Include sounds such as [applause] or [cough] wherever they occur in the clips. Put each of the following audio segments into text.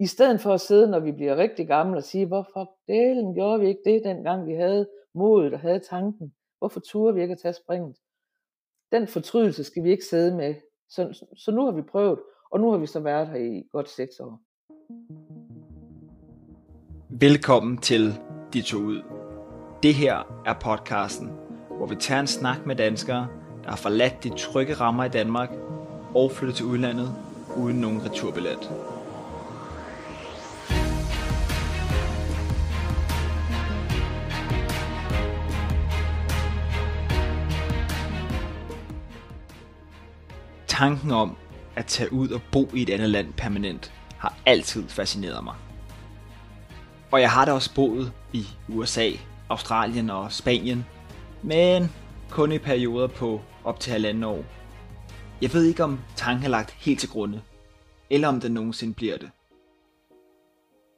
i stedet for at sidde, når vi bliver rigtig gamle og sige, hvorfor delen gjorde vi ikke det, dengang vi havde modet og havde tanken? Hvorfor turde vi ikke at tage springet? Den fortrydelse skal vi ikke sidde med. Så, så nu har vi prøvet, og nu har vi så været her i godt seks år. Velkommen til De To Ud. Det her er podcasten, hvor vi tager en snak med danskere, der har forladt de trygge rammer i Danmark og flyttet til udlandet uden nogen returbillet. Tanken om at tage ud og bo i et andet land permanent har altid fascineret mig. Og jeg har da også boet i USA, Australien og Spanien, men kun i perioder på op til halvanden år. Jeg ved ikke om tanken er lagt helt til grunde, eller om den nogensinde bliver det.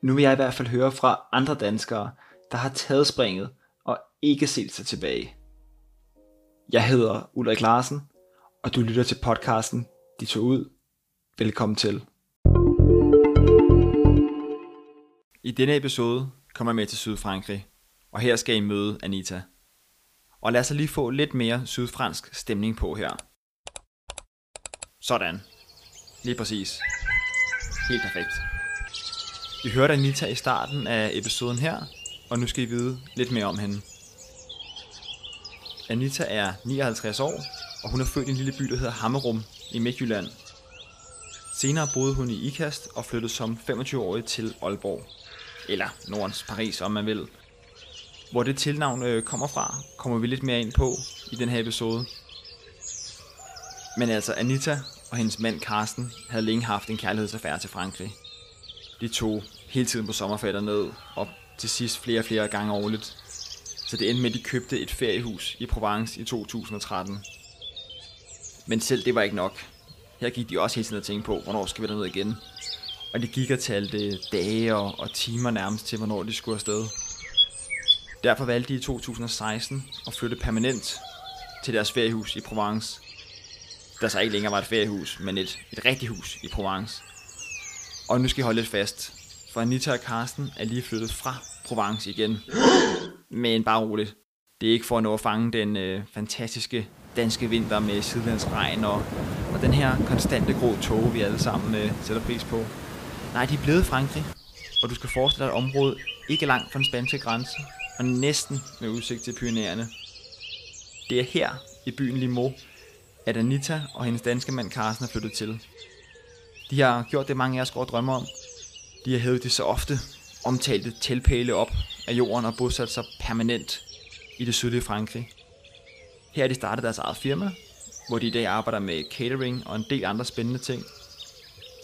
Nu vil jeg i hvert fald høre fra andre danskere, der har taget springet og ikke set sig tilbage. Jeg hedder Ulrik Larsen, og du lytter til podcasten De tog ud. Velkommen til. I denne episode kommer jeg med til Sydfrankrig, og her skal I møde Anita. Og lad os lige få lidt mere sydfransk stemning på her. Sådan. Lige præcis. Helt perfekt. Vi hørte Anita i starten af episoden her, og nu skal I vide lidt mere om hende. Anita er 59 år, og hun er født i en lille by, der hedder Hammerum i Midtjylland. Senere boede hun i Ikast og flyttede som 25-årig til Aalborg. Eller Nordens Paris, om man vil. Hvor det tilnavn øh, kommer fra, kommer vi lidt mere ind på i den her episode. Men altså, Anita og hendes mand Karsten havde længe haft en kærlighedsaffære til Frankrig. De tog hele tiden på sommerferie ned, og til sidst flere og flere gange årligt. Så det endte med, at de købte et feriehus i Provence i 2013. Men selv det var ikke nok. Her gik de også hele tiden og tænkte på, hvornår skal vi derned igen. Og de gik og talte dage og, og timer nærmest til, hvornår de skulle afsted. Derfor valgte de i 2016 at flytte permanent til deres feriehus i Provence. Der så ikke længere var et feriehus, men et, et rigtigt hus i Provence. Og nu skal I holde lidt fast, for Anita og Karsten er lige flyttet fra Provence igen. Men bare roligt. Det er ikke for at nå at fange den øh, fantastiske danske vinter med sidelandsregn og, og den her konstante grå tåge, vi alle sammen øh, sætter pris på. Nej, de er blevet Frankrig, og du skal forestille dig et område ikke langt fra den spanske grænse, og næsten med udsigt til Pyrenæerne. Det er her i byen Limoux, at Anita og hendes danske mand Carsten er flyttet til. De har gjort det, mange af os går og drømmer om. De har hævet det så ofte omtalte tilpæle op af jorden og bosat sig permanent i det sydlige Frankrig. Her har de startet deres eget firma, hvor de i dag arbejder med catering og en del andre spændende ting.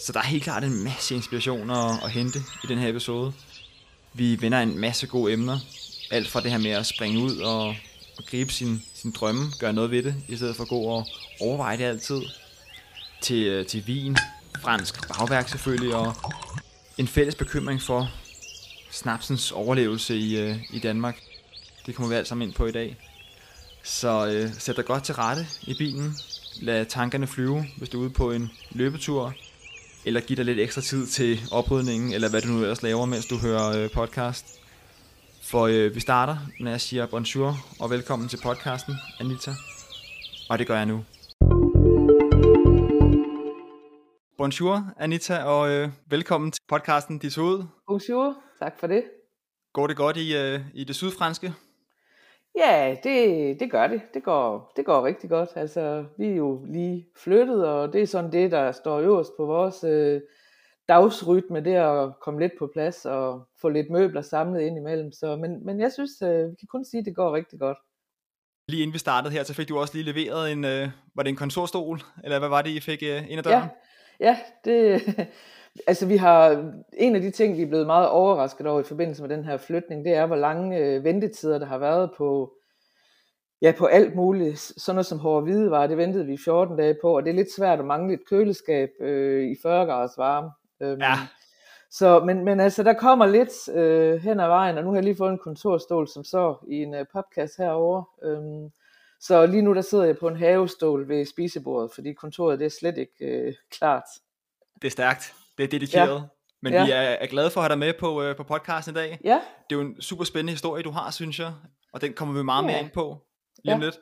Så der er helt klart en masse inspirationer at, hente i den her episode. Vi vender en masse gode emner. Alt fra det her med at springe ud og, og gribe sin, sin drømme, gøre noget ved det, i stedet for at gå og overveje det altid. Til, øh, til vin, fransk bagværk selvfølgelig, og en fælles bekymring for snapsens overlevelse i, øh, i Danmark. Det kommer vi alt sammen ind på i dag. Så øh, sæt dig godt til rette i bilen. Lad tankerne flyve, hvis du er ude på en løbetur. Eller giv dig lidt ekstra tid til oprydningen, eller hvad du nu ellers laver, mens du hører øh, podcast. For øh, vi starter, når jeg siger bonjour og velkommen til podcasten, Anita. Og det gør jeg nu. Bonjour, Anita, og øh, velkommen til podcasten Dit Hoved. Bonjour, tak for det. Går det godt i, øh, i det sydfranske? Ja, det, det gør det. Det går, det går rigtig godt. Altså, vi er jo lige flyttet, og det er sådan det, der står øverst på vores øh, dagsrytme, det at komme lidt på plads og få lidt møbler samlet ind imellem. Så, men, men jeg synes, øh, vi kan kun sige, at det går rigtig godt. Lige inden vi startede her, så fik du også lige leveret en, øh, var det en kontorstol, eller hvad var det, I fik øh, ind ad døren? Ja, ja det, altså vi har, en af de ting, vi er blevet meget overrasket over i forbindelse med den her flytning, det er, hvor lange øh, ventetider der har været på, ja, på alt muligt. Sådan noget som hårde hvidevarer, det ventede vi 14 dage på, og det er lidt svært at mangle et køleskab øh, i 40 graders varme. Øhm, Ja. Så, men, men altså, der kommer lidt øh, hen ad vejen, og nu har jeg lige fået en kontorstol, som så i en øh, podcast herovre. Øhm, så lige nu der sidder jeg på en havestol ved spisebordet, fordi kontoret det er slet ikke øh, klart. Det er stærkt. Det er dedikeret. Ja. Men Ja. vi er, er glade for at have dig med på, øh, på podcasten i dag. Ja, Det er jo en super spændende historie, du har, synes jeg. Og den kommer vi meget mere Ja. ind på lige om Ja. lidt.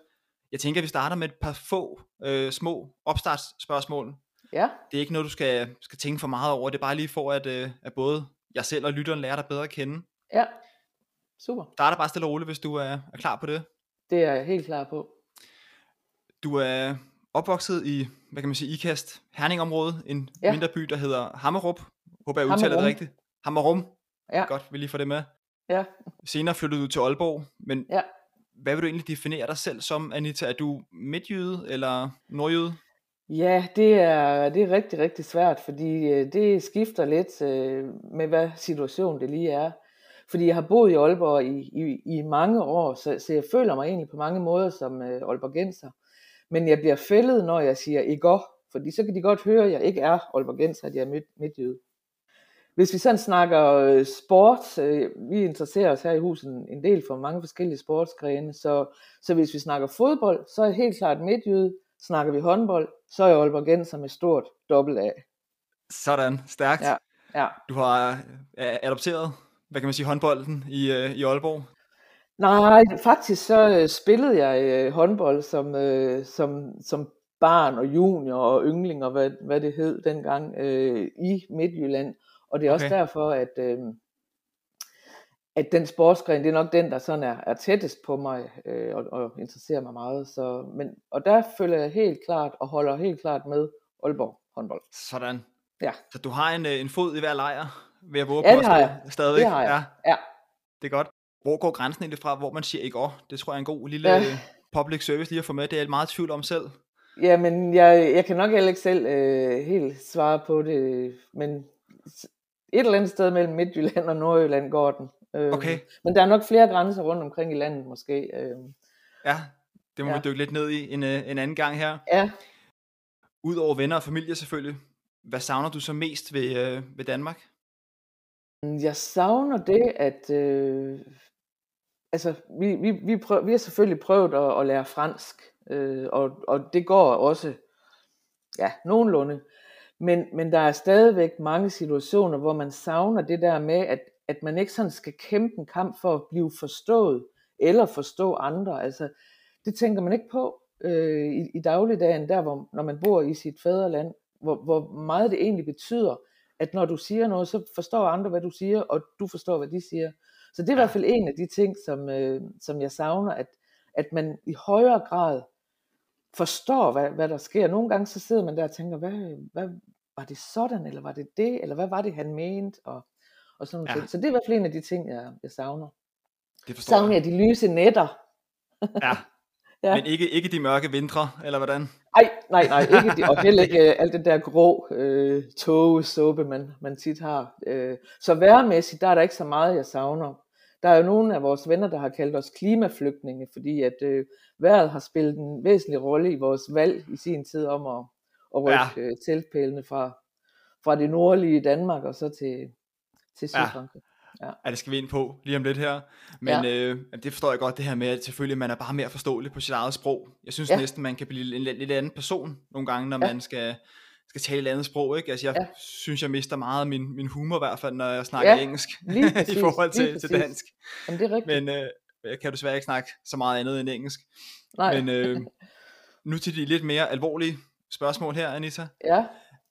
Jeg tænker, at vi starter med et par få øh, små opstartsspørgsmål. ja, Det er ikke noget, du skal, skal tænke for meget over. Det er bare lige for, at, øh, at både jeg selv og lytteren lærer dig bedre at kende. ja. Super. Starter bare stille og roligt, hvis du er, er klar på det. Det er jeg helt klar på. Du er opvokset i, hvad kan man sige, Ikast, Herningområdet, en ja. Mindre by, der hedder Hammerup. Håber jeg udtaler det rigtigt. Hammerum. Ja. Godt, vi lige får det med. Ja, Senere flyttede du til Aalborg, men ja. hvad vil du egentlig definere dig selv som, Anita? Er du midtjyde eller nordjyde? Ja, det er, det er rigtig, rigtig svært, fordi øh, det skifter lidt øh, med, hvad situation det lige er. Fordi jeg har boet i Aalborg i, i, i mange år, så, så jeg føler mig egentlig på mange måder som øh, Aalborgenser. Men jeg bliver fældet, når jeg siger i går, fordi så kan de godt høre, at jeg ikke er Aalborgenser, at jeg er midt, midtjyde. Hvis vi sådan snakker øh, sport, øh, vi interesserer os her i huset en, del for mange forskellige sportsgrene, så, så hvis vi snakker fodbold, så er jeg helt klart midtjyde. Snakker vi håndbold, så er jeg Aalborgenser med stort dobbelt A. Sådan, stærkt. Ja. Ja. Du har øh, adopteret, hvad kan man sige, håndbolden i, i Aalborg. Nej, faktisk så øh, spillede jeg øh, håndbold som, øh, som, som barn og junior og yngling og hvad, hvad det hed dengang øh, i Midtjylland. Og det er også Okay. derfor, at, øh, at den sportsgren, det er nok den, der sådan er, er tættest på mig øh, og, og interesserer mig meget. Så, men, og der følger jeg helt klart og holder helt klart med Aalborg håndbold. Sådan. Ja. Så du har en, en fod i hver lejr, ved at våge Ja, på det har jeg. stadigvæk. Det har jeg. Ja, Ja. det er godt. Hvor går grænsen egentlig fra, hvor man siger ikke åh? Det tror jeg er en god lille Ja. ja. public service lige at få med. Det er jeg meget i tvivl om selv. Jamen, jeg, jeg kan nok heller ikke selv øh, helt svare på det, men et eller andet sted mellem Midtjylland og Nordjylland går den. Øh, Okay. Men der er nok flere grænser rundt omkring i landet måske. Øh, Ja, det må ja. Ja. vi dykke lidt ned i en, øh, en anden gang her. ja, Udover venner og familie selvfølgelig. Hvad savner du så mest ved, øh, ved Danmark? jeg savner det, at øh, altså, vi, vi, vi, prøv, vi har selvfølgelig prøvet at, at lære fransk, øh, og, og det går også ja, nogenlunde. Men, men der er stadigvæk mange situationer, hvor man savner det der med, at, at man ikke sådan skal kæmpe en kamp for at blive forstået, eller forstå andre. Altså, det tænker man ikke på øh, i, i dagligdagen, der hvor, når man bor i sit fædreland, hvor, hvor meget det egentlig betyder, at når du siger noget, så forstår andre, hvad du siger, og du forstår, hvad de siger. Så det er i hvert fald en af de ting, som, øh, som jeg savner, at, at man i højere grad forstår, hvad, hvad der sker. Nogle gange så sidder man der og tænker, hvad, hvad var det sådan, eller var det det, eller hvad var det, han mente, og, og sådan Ja. noget. Så det er i hvert fald en af de ting, jeg, jeg savner. Det forstår Savner jeg de lyse nætter? Ja. [laughs] Ja. Men ikke, ikke de mørke vintre, eller hvordan? Ej, nej, nej, ikke det, og heller ikke [laughs] øh, alt det der grå øh, togesuppe, man, man tit har. Øh, så værmæssigt, der er der ikke så meget, jeg savner. Der er jo nogle af vores venner, der har kaldt os klimaflygtninge, fordi at øh, vejret har spillet en væsentlig rolle i vores valg i sin tid om at, at rykke ja. øh, teltpælene fra, fra det nordlige Danmark og så til, til Ja. Sydfrankrig. Ja, det skal vi ind på lige om lidt her. Men ja. øh, det forstår jeg godt, det her med, at selvfølgelig man er bare mere forståelig på sit eget sprog. Jeg synes ja. Ja. næsten, man kan blive en lidt, lidt anden person nogle gange, når Ja. man skal, skal tale et andet sprog. Ikke? Altså, jeg ja. Synes, jeg mister meget af min, min humor i hvert fald, når jeg snakker Ja, engelsk [laughs] lige i præcis, forhold til, til præcis. dansk. Jamen, det er rigtigt. Men øh, jeg kan desværre ikke snakke så meget andet end engelsk. Nej. Men øh, [laughs] nu til de lidt mere alvorlige spørgsmål her, Anita. Ja.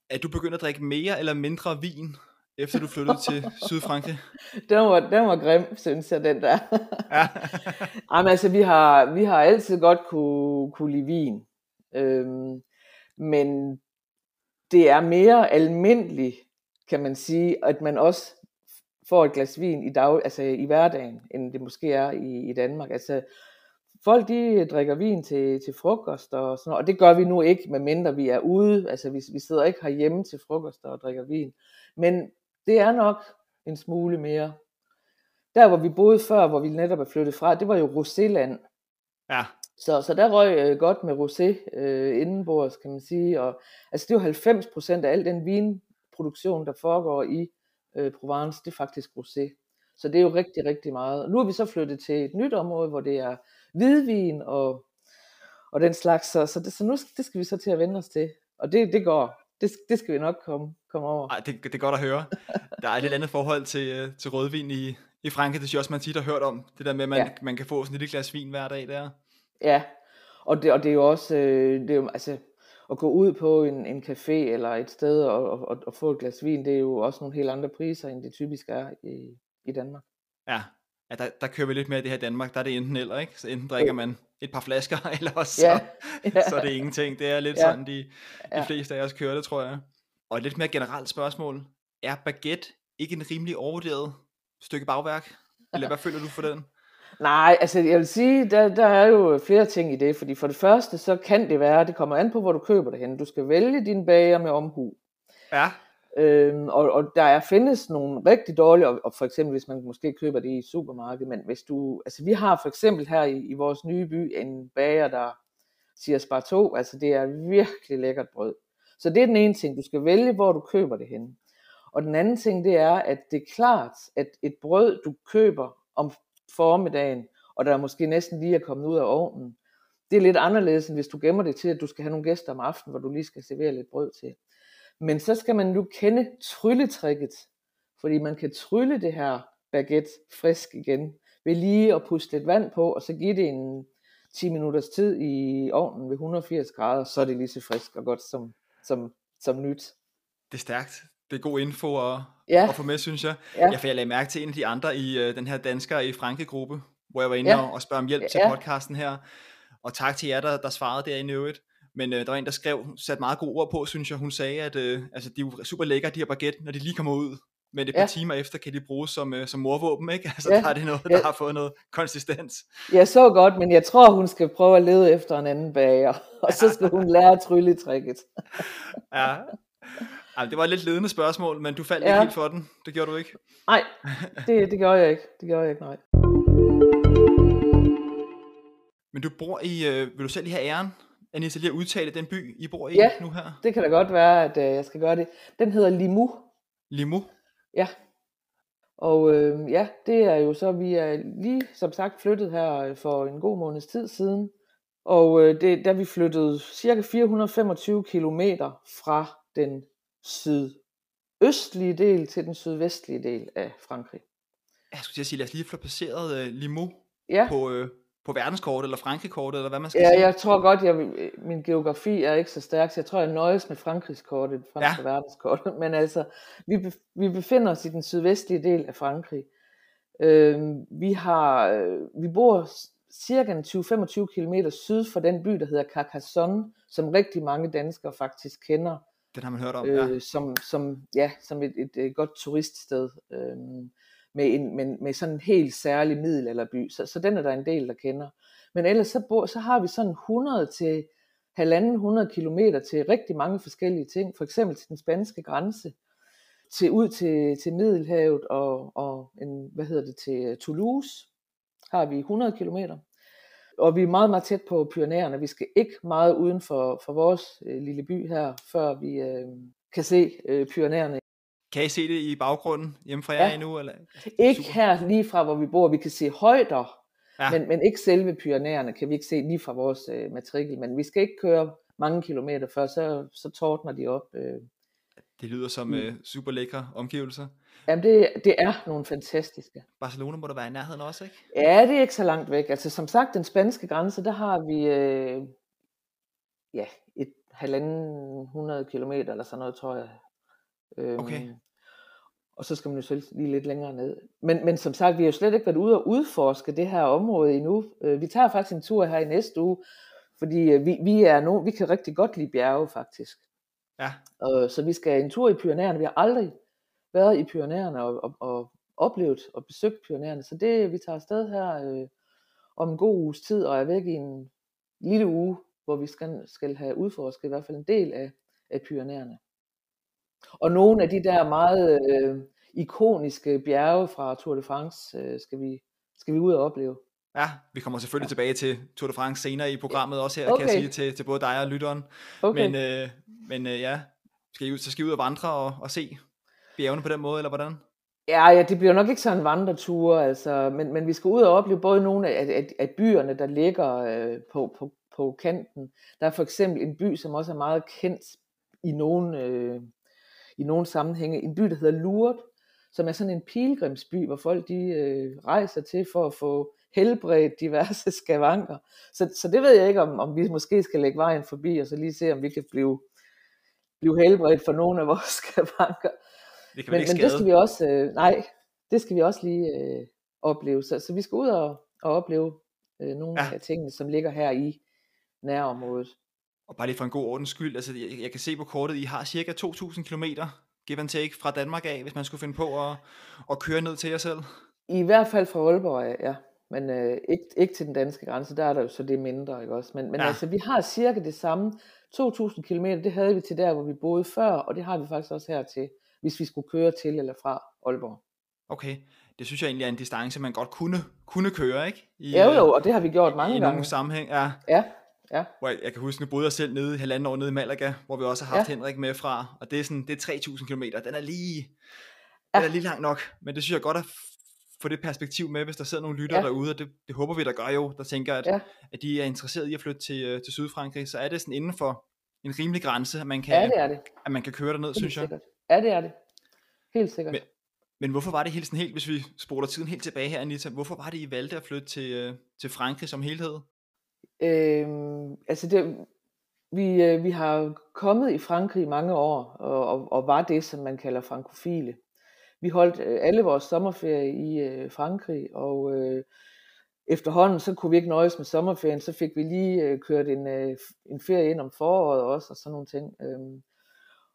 Er du begyndt at drikke mere eller mindre vin, efter du flyttede til [laughs] Sydfrankrig? Den var, den var grim, synes jeg, den der. Ja. Jamen altså, vi har, vi har altid godt kunne, kunne lide vin. Øhm, men det er mere almindeligt, kan man sige, at man også får et glas vin i, dag, altså i hverdagen, end det måske er i, i Danmark. Altså, folk de drikker vin til, til frokost og sådan noget, og det gør vi nu ikke, medmindre vi er ude. Altså, vi, vi sidder ikke herhjemme til frokost og drikker vin. Men det er nok en smule mere. Der, hvor vi boede før, hvor vi netop er flyttet fra, det var jo Roséland. ja. Så, så der røg øh, godt med rosé øh, indenbords, kan man sige. Og, altså det er jo 90 procent af al den vinproduktion, der foregår i øh, Provence, det er faktisk rosé. Så det er jo rigtig, rigtig meget. Nu er vi så flyttet til et nyt område, hvor det er hvidvin og, og den slags. Så, så, det, så nu det skal vi så til at vende os til. Og det, det går. det, det skal vi nok komme, komme over. Ej, det, det er godt at høre. Der er et lidt andet forhold til, øh, til rødvin i, i Frankrig, det synes jeg også, man tit har hørt om. Det der med, at man, ja. man kan få sådan et lille glas vin hver dag der. Ja, og det, og det er jo også, øh, det er jo, altså, at gå ud på en, en café eller et sted og, og, og få et glas vin, det er jo også nogle helt andre priser, end det typisk er i, i Danmark. Ja, ja der, der kører vi lidt mere i det her i Danmark, der er det enten eller, ikke? Så enten drikker man et par flasker, [laughs] eller også ja. så, ja. [laughs] så er det ingenting. Det er lidt ja. sådan, de, de ja. fleste af os kører det, tror jeg. Og et lidt mere generelt spørgsmål. Er baguette ikke en rimelig overvurderet stykke bagværk? Eller hvad føler du for den? Nej, altså jeg vil sige, der, der er jo flere ting i det, fordi for det første, så kan det være, det kommer an på, hvor du køber det hen. Du skal vælge din bager med omhu. Ja. Øhm, og, og der er, findes nogle rigtig dårlige, og, og for eksempel hvis man måske køber det i supermarkedet, men hvis du, altså vi har for eksempel her i, i vores nye by en bager, der siger spar to, altså det er virkelig lækkert brød. Så det er den ene ting, du skal vælge, hvor du køber det hen. Og den anden ting, det er, at det er klart, at et brød, du køber om formiddagen, og der måske næsten lige er kommet ud af ovnen, det er lidt anderledes, end hvis du gemmer det til, at du skal have nogle gæster om aftenen, hvor du lige skal servere lidt brød til. Men så skal man nu kende trylletrikket, fordi man kan trylle det her baguette frisk igen, ved lige at puste lidt vand på, og så give det en 10 minutters tid i ovnen ved 180 grader, så er det lige så frisk og godt som, som, som nyt. Det er stærkt. Det er god info at, ja. at få med, synes jeg. Ja. Jeg, jeg lagde mærke til en af de andre i uh, den her danskere i Franke-gruppe, hvor jeg var inde ja. og, og spørge om hjælp ja. til podcasten her. Og tak til jer, der, der svarede derinde i øvrigt. Men uh, der var en, der skrev, satte meget gode ord på, synes jeg. Hun sagde, at uh, altså, de er super lækre, de her baguette, når de lige kommer ud. Men et par ja. timer efter kan de bruges som, uh, som morvåben, ikke? [laughs] Altså ja. der er det noget, der ja. har fået noget konsistens. Jeg så godt, men jeg tror, hun skal prøve at lede efter en anden bager. [laughs] Og så skal hun lære trylletrækket. ja, [laughs] ej, det var et lidt ledende spørgsmål, men du faldt ja. ikke helt for den. Det gjorde du ikke. Nej, det, det gjorde jeg ikke. Det gjorde jeg ikke, nej. Men du bor i, øh, vil du selv lige have æren, Anissa, lige at udtale den by, I bor i ja, nu her? det kan da godt være, at øh, jeg skal gøre det. Den hedder Limu. Limu? Ja. Og øh, ja, det er jo så, vi er lige som sagt flyttet her øh, for en god måneds tid siden. Og øh, det, da vi flyttede cirka 425 kilometer fra den sydøstlige del til den sydvestlige del af Frankrig. Jeg skulle sige, lad os lige få placeret uh, Limoux ja. på, uh, på verdenskortet, eller Frankrig-kortet, eller hvad man skal ja, sige. jeg tror godt, jeg, min geografi er ikke så stærk, så jeg tror, jeg nøjes med Frankrigskortet, franske ja. verdenskortet. Men altså, vi, vi befinder os i den sydvestlige del af Frankrig. Øh, vi, har, øh, vi bor cirka 20-25 km syd for den by, der hedder Carcassonne, som rigtig mange danskere faktisk kender den har man hørt om, ja. Øh, som, som, ja, som et, et, et godt turiststed. Øh, med, en, med, med sådan en helt særlig middelalderby. Så, så den er der en del, der kender. Men ellers så, bor, så har vi sådan 100 til halvanden 100 kilometer til rigtig mange forskellige ting. For eksempel til den spanske grænse, til ud til, til Middelhavet og, og en, hvad hedder det, til Toulouse har vi 100 kilometer. Og vi er meget, meget tæt på Pyrenæerne. Vi skal ikke meget uden for, for vores øh, lille by her, før vi øh, kan se øh, Pyrenæerne. Kan I se det i baggrunden hjemme fra jer ja. endnu? Eller? Ikke Super. her lige fra, hvor vi bor. Vi kan se højder, ja. men, men ikke selve Pyrenæerne kan vi ikke se lige fra vores øh, matrikel. Men vi skal ikke køre mange kilometer før, så, så tordner de op. Øh. Det lyder som mm. øh, super lækre omgivelser. Jamen, det, det er nogle fantastiske. Barcelona må der være i nærheden også, ikke? Ja, det er ikke så langt væk. Altså, som sagt, den spanske grænse, der har vi øh, ja, et halvanden 100 kilometer eller sådan noget, tror jeg. Øhm, okay. Og så skal man jo selv lige lidt længere ned. Men, men som sagt, vi har jo slet ikke været ude og udforske det her område endnu. Øh, vi tager faktisk en tur her i næste uge, fordi øh, vi, vi, er no, vi kan rigtig godt lide bjerge, faktisk. Ja. Og, så vi skal en tur i Pyrenæerne. Vi har aldrig været i Pyrenæerne og, og, og oplevet og besøgt Pyrenæerne. Så det, vi tager afsted her øh, om en god uges tid, og er væk i en lille uge, hvor vi skal, skal have udforsket i hvert fald en del af, af Pyrenæerne. Og nogle af de der meget øh, ikoniske bjerge fra Tour de France øh, skal, vi, skal vi ud og opleve. Ja, vi kommer selvfølgelig ja. tilbage til Tour de France senere i programmet også her, okay. kan jeg sige til, til både dig og lytteren. Okay. Men, øh, men øh, ja, skal I, så skal I ud og vandre og, og se bjergene på den måde, eller hvordan? Ja, ja, det bliver nok ikke sådan en vandretur, altså, men, men vi skal ud og opleve både nogle af, af, af byerne, der ligger øh, på, på, på kanten. Der er for eksempel en by, som også er meget kendt i nogle, øh, i nogle sammenhænge. En by, der hedder Lourdes, som er sådan en pilgrimsby, hvor folk de øh, rejser til for at få helbredt diverse [laughs] skavanker. Så, så det ved jeg ikke, om, om vi måske skal lægge vejen forbi, og så lige se, om vi kan blive, blive helbredt for nogle af vores [laughs] skavanker. Det kan Men, ikke men det skal vi også, øh, nej, det skal vi også lige øh, opleve. Så, så vi skal ud og, og opleve øh, nogle Ja. af tingene, som ligger her i nærområdet. Og bare lige for en god ordens skyld, altså jeg, jeg kan se på kortet, I har cirka 2.000 km, give and take, fra Danmark af, hvis man skulle finde på at, at køre ned til jer selv. I hvert fald fra Aalborg, af, ja. Men øh, ikke, ikke til den danske grænse, der er der jo så det mindre, ikke også? Men, men ja. altså, vi har cirka det samme. 2.000 km, det havde vi til der, hvor vi boede før, og det har vi faktisk også her til, hvis vi skulle køre til eller fra Aalborg. Okay, det synes jeg egentlig er en distance, man godt kunne, kunne køre, ikke? I, Ja, øh, jo, og det har vi gjort mange I gange. nogle sammenhæng, ja. Ja, ja, Hvor jeg, jeg kan huske, nu boede jeg selv nede i halvanden år nede i Malaga, hvor vi også har haft Ja. Henrik med fra, og det er sådan, det er 3.000 km, den er lige, Ja. den er lige lang nok, men det synes jeg godt at få det perspektiv med, hvis der sidder nogle lyttere Ja. derude, og det, det håber vi, der gør jo, der tænker, at, Ja. at de er interesseret i at flytte til, øh, til Sydfrankrig, så er det sådan inden for en rimelig grænse, at man kan, ja det det. at man kan køre derned, Helt synes jeg. sikkert. Ja, det er det. Helt sikkert. Men- Men hvorfor var det helt sådan helt, hvis vi spoler tiden helt tilbage her, Anita, hvorfor var det, I valgte at flytte til, øh, til Frankrig som helhed? Øhm, altså det, vi, øh, vi har kommet i Frankrig i mange år, og, og, og var det, som man kalder frankofile. Vi holdt øh, alle vores sommerferie i øh, Frankrig, og øh, efterhånden så kunne vi ikke nøjes med sommerferien, så fik vi lige øh, kørt en, øh, en ferie ind om foråret også, og sådan nogle ting. Øhm,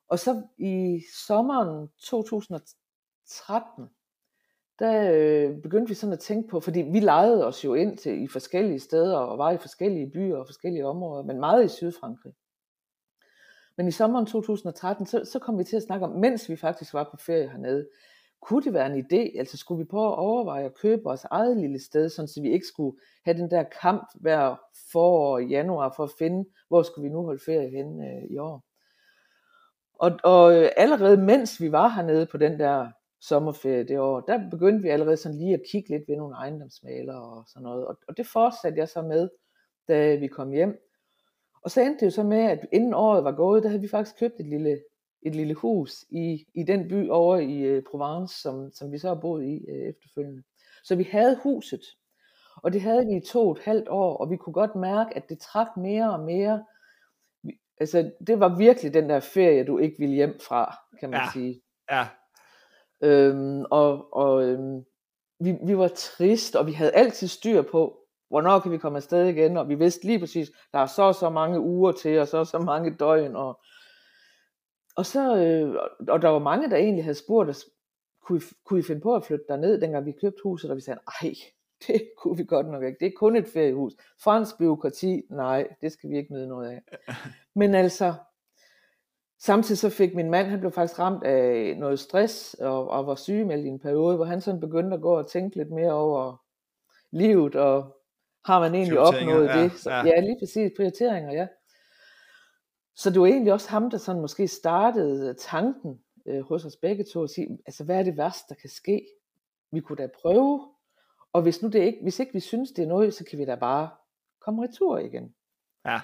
og så i sommeren 2013, der øh, begyndte vi sådan at tænke på, fordi vi lejede os jo ind til i forskellige steder og var i forskellige byer og forskellige områder, men meget i Sydfrankrig. Men i sommeren 2013, så, så kom vi til at snakke om, mens vi faktisk var på ferie hernede, kunne det være en idé, altså skulle vi prøve at overveje at købe vores eget lille sted, sådan så vi ikke skulle have den der kamp hver forår i januar for at finde, hvor skulle vi nu holde ferie hen øh, i år. Og, og øh, allerede mens vi var hernede på den der sommerferie det år, der begyndte vi allerede sådan lige at kigge lidt ved nogle ejendomsmalere og sådan noget. Og, og det fortsatte jeg så med, da vi kom hjem. Og så endte det jo så med, at inden året var gået, der havde vi faktisk købt et lille, et lille hus i, i den by over i øh, Provence, som, som vi så har boet i øh, efterfølgende. Så vi havde huset, og det havde vi i to og et halvt år, og vi kunne godt mærke, at det trak mere og mere. Altså, det var virkelig den der ferie, du ikke ville hjem fra, kan man Ja. sige. Ja, Øhm, og og øhm, vi, vi var trist, og vi havde altid styr på, hvornår kan vi komme afsted igen, og vi vidste lige præcis, der er så og så mange uger til, og så og så mange døgn, og, og så, øh, og der var mange, der egentlig havde spurgt os, kunne I, kunne I finde på at flytte derned, dengang vi købte huset, og vi sagde, ej, det [laughs] kunne vi godt nok ikke, det er kun et feriehus. Fransk byråkrati, nej, det skal vi ikke nyde noget af. Men altså, Samtidig så fik min mand, han blev faktisk ramt af noget stress og, og var sygemeldt i en periode, hvor han sådan begyndte at gå og tænke lidt mere over livet, og har man egentlig opnået ja, det? Så, ja. ja. lige præcis, prioriteringer, ja. Så det var egentlig også ham, der sådan måske startede tanken øh, hos os begge to, at sige, altså hvad er det værste, der kan ske? Vi kunne da prøve, og hvis nu det ikke, hvis ikke vi synes, det er noget, så kan vi da bare komme retur igen. ja,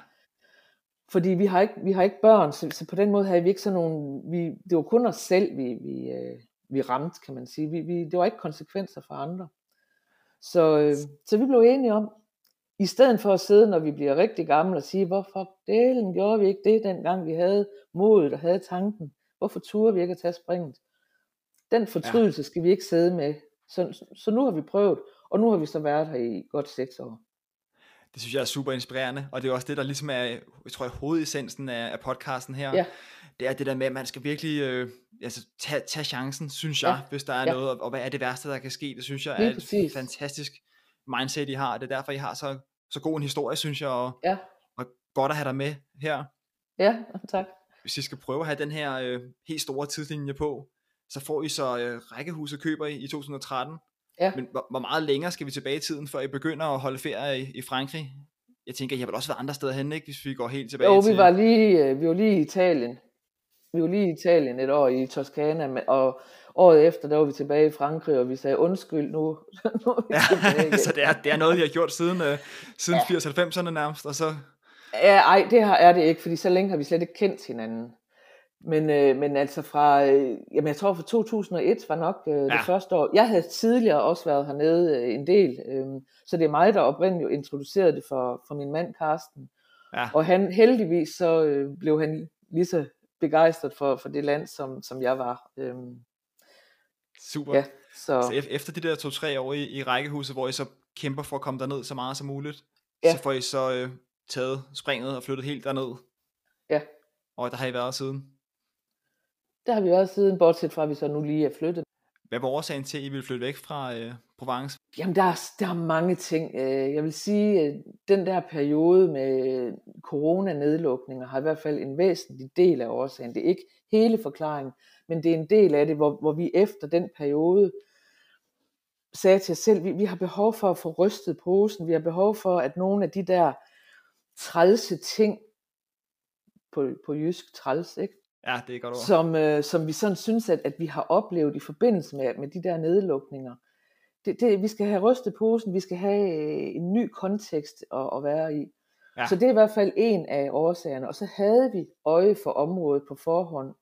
Fordi vi har ikke, vi har ikke børn, så, så på den måde havde vi ikke sådan nogle, vi, det var kun os selv, vi, vi, øh, vi ramte, kan man sige. Vi, vi, det var ikke konsekvenser for andre. Så, øh, så vi blev enige om, i stedet for at sidde, når vi bliver rigtig gamle, og sige, hvorfor delen gjorde vi ikke det, dengang vi havde modet og havde tanken? Hvorfor turde vi ikke at tage springet? Den fortrydelse skal vi ikke sidde med. Så, så nu har vi prøvet, og nu har vi så været her i godt seks år. Det synes jeg er super inspirerende, og det er også det, der ligesom er, jeg tror jeg, hovedessensen af, af podcasten her. Ja. Det er det der med, at man skal virkelig øh, altså, tage, tage chancen, synes jeg, Ja. hvis der er Ja. noget, og, og hvad er det værste, der kan ske, det synes jeg Lige er et præcis. fantastisk mindset, I har, og det er derfor, I har så, så god en historie, synes jeg, og, Ja, og godt at have dig med her. ja, tak. Hvis I skal prøve at have den her øh, helt store tidslinje på, så får I så øh, rækkehuset køber I i 2013. Ja. Men hvor, hvor meget længere skal vi tilbage i tiden, før I begynder at holde ferie i, i Frankrig? Jeg tænker, har vel også været andre steder hen, ikke? Hvis vi går helt tilbage Jo, til... vi var lige, øh, vi var lige i Italien. Vi var lige i Italien et år i Toskana, og året efter, der var vi tilbage i Frankrig, og vi sagde, undskyld, nu, [laughs] nu er vi tilbage [laughs] Ja, igen. så det er, det er noget, I har gjort siden, øh, siden 80-90'erne nærmest, og så... Ja, ej, det har, er det ikke, fordi så længe har vi slet ikke kendt hinanden. Men, øh, men altså fra, øh, jamen jeg tror fra 2001 var nok øh, det Ja. første år. Jeg havde tidligere også været hernede øh, en del, øh, så det er mig, der oprindeligt introducerede det for, for min mand Karsten. Ja. Og han heldigvis så øh, blev han lige så begejstret for, for det land, som, som jeg var. Øh, Super. ja, så, Så ef- efter de der to-tre år i, i rækkehuset, hvor I så kæmper for at komme derned så meget som muligt, Ja. så får I så øh, taget springet og flyttet helt derned. Ja. Og der har I været siden. Der har vi været siden, bortset fra at vi så nu lige er flyttet. Hvad var årsagen til, at I ville flytte væk fra øh, Provence? Jamen, der er, der er mange ting. Øh, Jeg vil sige, at den der periode med coronanedlukninger har i hvert fald en væsentlig del af årsagen. Det er ikke hele forklaringen, men det er en del af det, hvor, hvor vi efter den periode sagde til os selv, vi, vi har behov for at få rystet posen, vi har behov for, at nogle af de der trælse ting, på, på jysk træls, ikke? Ja, det er godt ord. som, øh, som vi sådan synes, at, at vi har oplevet i forbindelse med, med de der nedlukninger. Det, det, vi skal have rystet posen, vi skal have øh, en ny kontekst at, at være i. Ja. Så det er i hvert fald en af årsagerne. Og så havde vi øje for området på forhånd.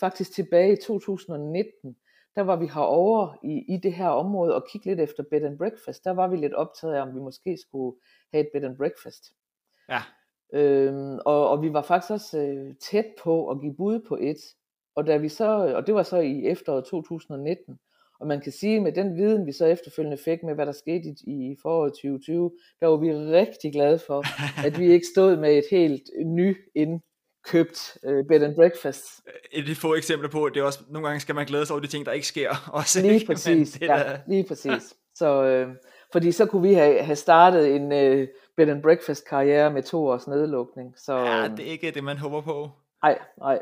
Faktisk tilbage i 2019, der var vi herovre i, i det her område og kiggede lidt efter bed and breakfast. Der var vi lidt optaget af, om vi måske skulle have et bed and breakfast. Ja, Øhm, og, og vi var faktisk også øh, tæt på at give bud på et. Og, da vi så, og det var så i efteråret 2019. Og man kan sige, med den viden, vi så efterfølgende fik med, hvad der skete i, i foråret 2020, der var vi rigtig glade for, at vi ikke stod med et helt ny indkøbt øh, bed and breakfast. et af de få eksempler på, det er også, nogle gange skal man glæde sig over de ting, der ikke sker. [laughs] Også, Lige ikke? Men præcis, det ja, lige præcis. Så, øh, fordi så kunne vi have, have startet en øh, bed and breakfast karriere med to års nedlukning. Så, Ja, øh, det er ikke det, man håber på. ej, ej,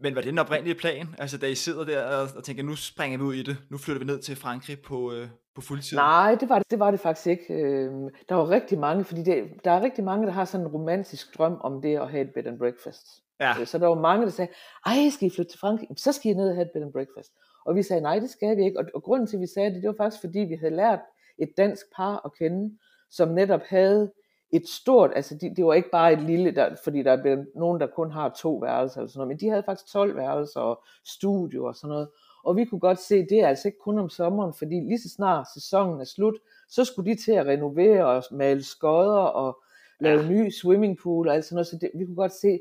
Men var det den oprindelige plan? Altså, da I sidder der og, og tænker, nu springer vi ud i det. Nu flytter vi ned til Frankrig på, øh, på fuldtid. Nej, det var det, det var det faktisk ikke. Øhm, Der var rigtig mange, fordi det, der er rigtig mange, der har sådan en romantisk drøm om det at have et bed and breakfast. Ja, Øh, Så der var mange, der sagde, ej, skal I flytte til Frankrig? Så skal I ned og have et bed and breakfast. Og vi sagde, nej, det skal vi ikke. Og, og grunden til, at vi sagde det, det var faktisk, fordi vi havde lært et dansk par at kende, som netop havde et stort, altså de, det var ikke bare et lille, der, fordi der er nogen, der kun har to værelser eller sådan noget, men de havde faktisk 12 værelser og studio og sådan noget. Og vi kunne godt se, det er altså ikke kun om sommeren, fordi lige så snart sæsonen er slut, så skulle de til at renovere og male skodder og lave ja. ny swimmingpool og alt sådan noget, så det, vi kunne godt se,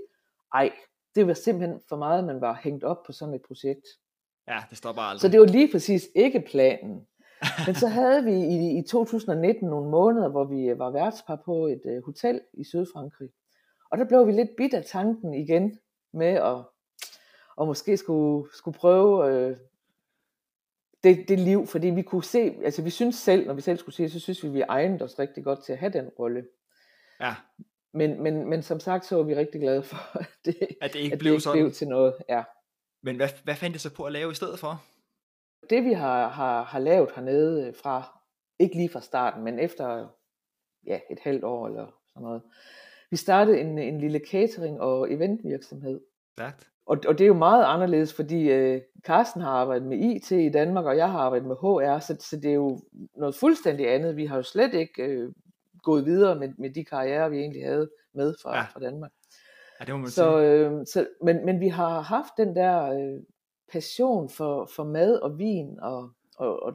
ej, det var simpelthen for meget, man var hængt op på sådan et projekt. ja, det stopper aldrig. Så det var lige præcis ikke planen. [laughs] Men så havde vi i, i 2019 nogle måneder, hvor vi øh, var værtspar på et uh, hotel i Sydfrankrig. Og der blev vi lidt bidt af tanken igen med at, at måske skulle, skulle prøve øh, det, det liv, fordi vi kunne se, altså vi synes selv, når vi selv skulle se, så synes vi, vi egnede os rigtig godt til at have den rolle. Ja, Men, men, men som sagt, så var vi rigtig glade for, [laughs] at det, at det ikke at blev det ikke sådan. blev til noget. Ja. Men hvad, hvad fandt I så på at lave i stedet for? Det vi har, har, har lavet hernede øh, fra, ikke lige fra starten, men efter ja, et halvt år eller sådan noget. Vi startede en, en lille catering- og eventvirksomhed. Stærkt. Og, og det er jo meget anderledes, fordi øh, Carsten har arbejdet med IT i Danmark, og jeg har arbejdet med HR, så, så det er jo noget fuldstændig andet. Vi har jo slet ikke øh, gået videre med, med de karrierer, vi egentlig havde med fra, Ja. fra Danmark. Ja, det må man Så, sige. øh, så, men, men vi har haft den der øh, passion for, for mad og vin og, og, og,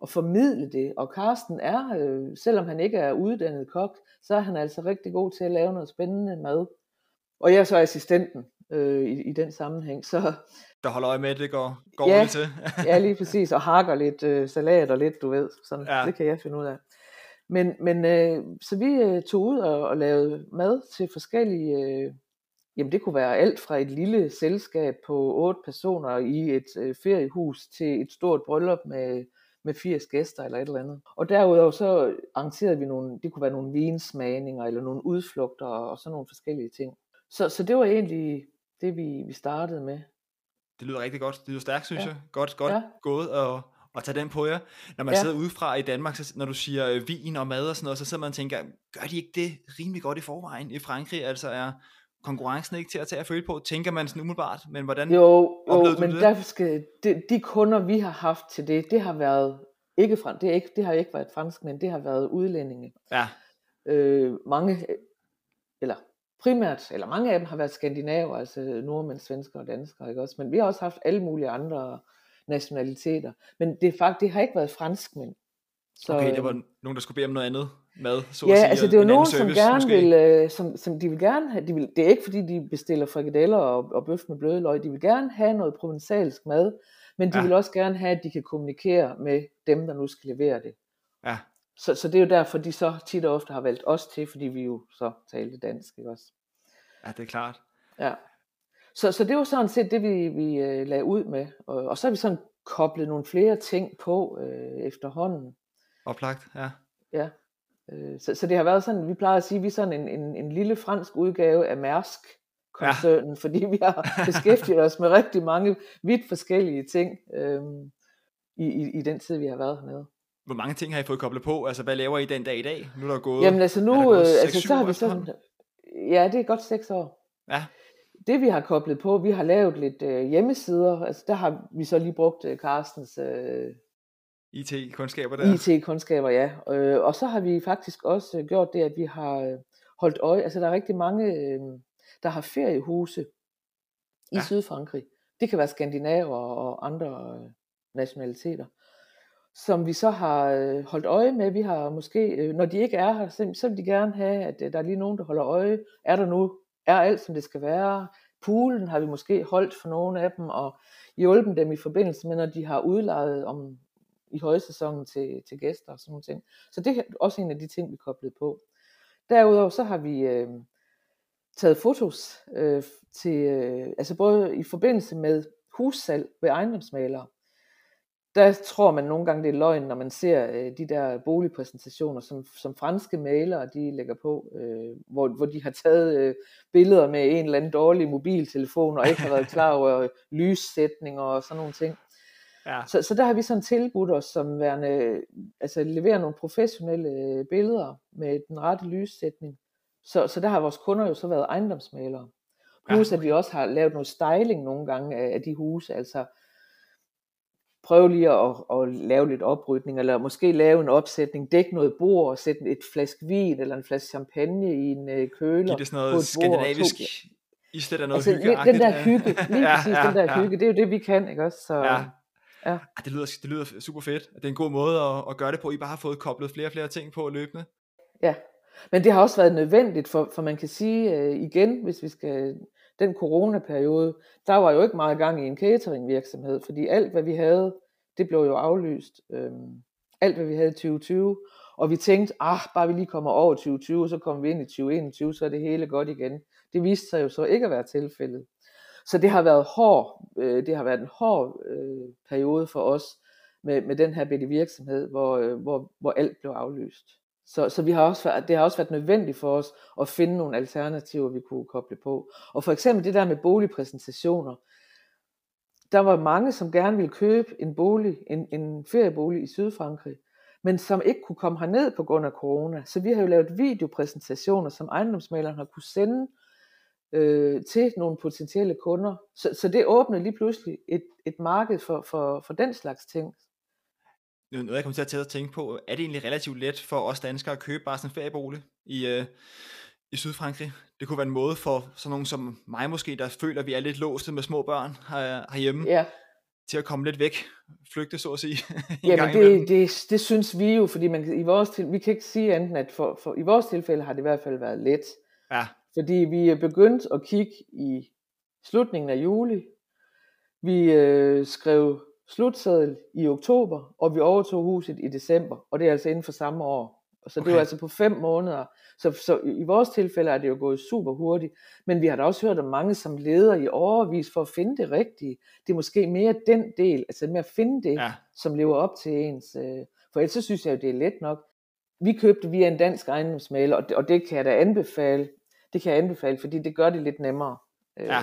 og formidle det. Og Carsten er, øh, selvom han ikke er uddannet kok, så er han altså rigtig god til at lave noget spændende mad. Og jeg er så assistenten øh, i, i den sammenhæng. Så Der holder øje med, at det går, går Ja. til. [laughs] ja, lige præcis, og hakker lidt øh, salat og lidt, du ved. Sådan, ja. Det kan jeg finde ud af. Men, men øh, så vi øh, tog ud og, og lavede mad til forskellige, øh, jamen det kunne være alt fra et lille selskab på otte personer i et øh, feriehus til et stort bryllup med, med 80 gæster eller et eller andet. Og derudover så arrangerede vi nogle, det kunne være nogle vinsmagninger eller nogle udflugter og sådan nogle forskellige ting. Så, så det var egentlig det, vi, vi startede med. Det lyder rigtig godt. Det lyder stærkt, synes Ja. jeg. Godt, godt Ja. gået og, og tage den på jer. Når man Ja. sidder udefra i Danmark, så, når du siger øh, vin og mad og sådan noget, så sidder man og tænker, gør de ikke det rimelig godt i forvejen i Frankrig? Altså er konkurrencen ikke til at tage at føle på? Tænker man sådan umiddelbart, men hvordan? Jo, jo men det? derfor skal, de, de kunder, vi har haft til det, det har været, ikke fra, det, er ikke, det har ikke været fransk, men det har været udlændinge. Ja, Øh, mange, eller primært, eller mange af dem har været skandinaver, altså nordmænd, svensker og danskere, ikke også? Men vi har også haft alle mulige andre nationaliteter. Men det, faktisk, det har ikke været franskmænd. Så, okay, det var nogen, der skulle bede om noget andet mad, så ja, at sige, altså det er jo nogen, service, som gerne måske. vil, øh, som, som de vil gerne have, de vil, det er ikke fordi, de bestiller frikadeller og, og bøf med bløde løg, de vil gerne have noget provensalsk mad, men de ja. vil også gerne have, at de kan kommunikere med dem, der nu skal levere det. Ja. Så, så det er jo derfor, de så tit og ofte har valgt os til, fordi vi jo så talte dansk, ikke også? Ja, det er klart. Ja. Så, så det var sådan set det, vi, vi uh, lagde ud med. Og, og så har vi sådan koblet nogle flere ting på uh, efterhånden. Oplagt, ja. Ja. Uh, så, så det har været sådan, vi plejer at sige, vi er sådan en, en, en lille fransk udgave af Mærsk koncernen, ja. fordi vi har beskæftiget os med rigtig mange vidt forskellige ting uh, i, i, i den tid, vi har været hernede. Hvor mange ting har I fået koblet på? Altså, hvad laver I den dag i dag? Nu er der gået, Jamen altså nu, gået 6, altså, så har vi sådan, ja, det er godt seks år. Ja. Det vi har koblet på, vi har lavet lidt øh, hjemmesider, altså der har vi så lige brugt øh, Carstens øh, IT-kundskaber der. IT-kundskaber, ja. Øh, og så har vi faktisk også gjort det, at vi har øh, holdt øje, altså der er rigtig mange, øh, der har feriehuse i ja. Sydfrankrig. Det kan være skandinaver og andre øh, nationaliteter som vi så har øh, holdt øje med. Vi har måske, øh, når de ikke er her, så, vil de gerne have, at øh, der er lige nogen, der holder øje. Er der nu, er alt som det skal være? Poolen har vi måske holdt for nogle af dem, og hjulpet dem i forbindelse med, når de har udlejet om i højsæsonen til, til gæster og sådan nogle ting. Så det er også en af de ting, vi koblet på. Derudover så har vi øh, taget fotos øh, til, øh, altså både i forbindelse med hussalg ved ejendomsmalere, der tror man nogle gange, det er løgn, når man ser øh, de der boligpræsentationer, som, som franske malere de lægger på, øh, hvor, hvor de har taget øh, billeder med en eller anden dårlig mobiltelefon, og ikke har været [laughs] klar over lyssætninger og sådan nogle ting. Ja. Så, så der har vi sådan tilbudt os som værende, altså levere nogle professionelle øh, billeder med den rette lyssætning. Så, så der har vores kunder jo så været ejendomsmalere. Plus ja. at vi også har lavet noget styling nogle gange af, af de huse, altså prøve lige at, at lave lidt oprydning, eller måske lave en opsætning, dække noget bord, og sætte et flaske vin eller en flaske champagne i en øh, køler. Giv det sådan noget skandinavisk, i stedet af noget altså, hygge Den der hygge, lige ja, præcis ja, den der ja. hygge, det er jo det, vi kan, ikke også? Så, ja. Ja. Det, lyder, det lyder super fedt. Det er en god måde at, at gøre det på. I bare har fået koblet flere og flere ting på løbende. Ja, men det har også været nødvendigt, for, for man kan sige uh, igen, hvis vi skal den coronaperiode, der var jo ikke meget gang i en cateringvirksomhed, fordi alt hvad vi havde, det blev jo aflyst. Øhm, alt hvad vi havde i 2020, og vi tænkte, ah, bare vi lige kommer over 2020, så kommer vi ind i 2021, så er det hele godt igen. Det viste sig jo så ikke at være tilfældet. Så det har været hård, øh, det har været en hård øh, periode for os med, med den her bitte virksomhed, hvor, øh, hvor, hvor alt blev aflyst. Så, så vi har også, det har også været nødvendigt for os at finde nogle alternativer, vi kunne koble på. Og for eksempel det der med boligpræsentationer. Der var mange, som gerne ville købe en bolig, en, en feriebolig i Sydfrankrig, men som ikke kunne komme herned på grund af corona. Så vi har jo lavet videopræsentationer, som ejendomsmaleren har kunne sende øh, til nogle potentielle kunder. Så, så det åbnede lige pludselig et, et marked for, for, for den slags ting noget, jeg kommer til at tænke på, er det egentlig relativt let for os danskere at købe bare sådan en feriebolig i, øh, i Sydfrankrig? Det kunne være en måde for sådan nogen som mig måske, der føler, at vi er lidt låste med små børn her, herhjemme, ja. til at komme lidt væk, flygte så at sige. [laughs] Jamen det, det, det synes vi jo, fordi man, i vores til, vi kan ikke sige enten, at for, for, i vores tilfælde har det i hvert fald været let. Ja. Fordi vi er begyndt at kigge i slutningen af juli. Vi øh, skrev slutseddel i oktober, og vi overtog huset i december, og det er altså inden for samme år. Så okay. det var altså på fem måneder. Så, så i vores tilfælde er det jo gået super hurtigt, men vi har da også hørt om mange, som leder i overvis for at finde det rigtige. Det er måske mere den del, altså med at finde det, ja. som lever op til ens. Øh, for ellers så synes jeg jo, det er let nok. Vi købte via en dansk ejendomsmaler, og det, og det kan jeg da anbefale. Det kan jeg anbefale, fordi det gør det lidt nemmere. Ja,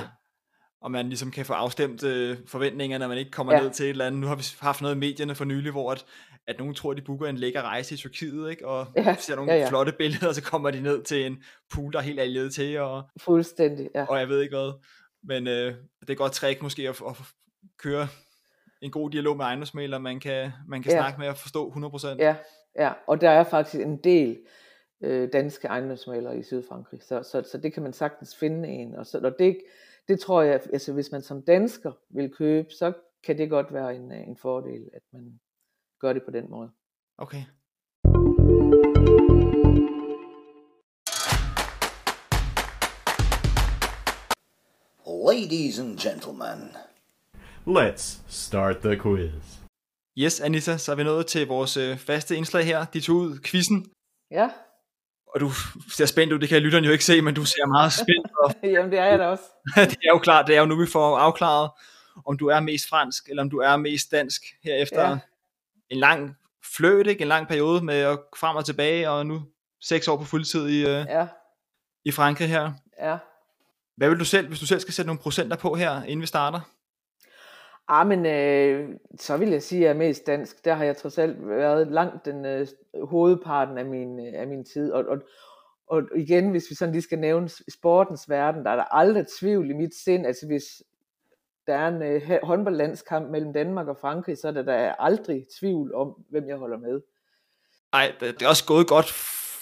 og man ligesom kan få afstemt øh, forventninger, når man ikke kommer ja. ned til et eller andet. Nu har vi haft noget i medierne for nylig, hvor at, at nogen tror, at de booker en lækker rejse i Tyrkiet, ikke? og ja. [laughs] ser nogle ja, ja. flotte billeder, og så kommer de ned til en pool, der er helt allieret til. Og, Fuldstændig, ja. Og jeg ved ikke hvad. Men øh, det er godt trick måske at, at køre en god dialog med ejendomsmælere, man kan, man kan ja. snakke med og forstå 100%. Ja, ja, og der er faktisk en del øh, danske ejendomsmalere i Sydfrankrig. Så, så, så det kan man sagtens finde en. Og, så, og det, det tror jeg, altså hvis man som dansker vil købe, så kan det godt være en, en fordel, at man gør det på den måde. Okay. Ladies and gentlemen, Let's start the quiz. Yes, Anita, så er vi nået til vores øh, faste indslag her. De tog ud quizzen. Ja, Og du ser spændt ud, det kan lytteren jo ikke se, men du ser meget spændt [laughs] ud. jamen det er jeg da også. [laughs] det er jo klart, det er jo nu, vi får afklaret, om du er mest fransk, eller om du er mest dansk, her efter Ja. en lang ikke? en lang periode med at frem og tilbage, og nu seks år på fuldtid i, øh, Ja, i Frankrig her. ja. Hvad vil du selv, hvis du selv skal sætte nogle procenter på her, inden vi starter? Ah, men øh, så vil jeg sige, at jeg er mest dansk. Der har jeg trods alt været langt den øh, hovedparten af min, øh, af min tid. Og, og, og igen, hvis vi sådan lige skal nævne sportens verden, der er der aldrig tvivl i mit sind. Altså hvis der er en øh, håndboldlandskamp mellem Danmark og Frankrig, så er der, der er aldrig tvivl om, hvem jeg holder med. Nej, det er også gået godt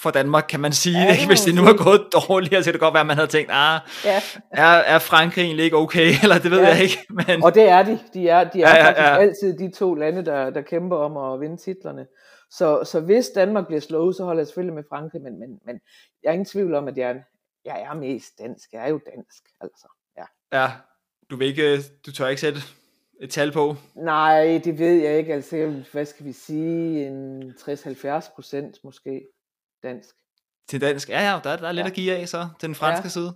for Danmark, kan man sige. Ja, ikke? Hvis det nu er gået dårligere, så kan det godt være, at man havde tænkt, ah, Ja, er, er Frankrig egentlig ikke okay? [laughs] Eller det ved Ja. jeg ikke. Men, og det er de. De er, de er Ja, ja, faktisk ja. altid de to lande, der, der kæmper om at vinde titlerne. Så, så hvis Danmark bliver slået, så holder jeg selvfølgelig med Frankrig, men, men, men jeg er ingen tvivl om, at jeg, er- jeg er mest dansk. Jeg er jo dansk, altså. Ja. ja, du, vil ikke, du tør ikke sætte et tal på. Nej, det ved jeg ikke. Altså, hvad skal vi sige, en 60-70 procent måske dansk. Til dansk, ja, ja, der, der er lidt Ja. at give af så, til den franske Ja. side.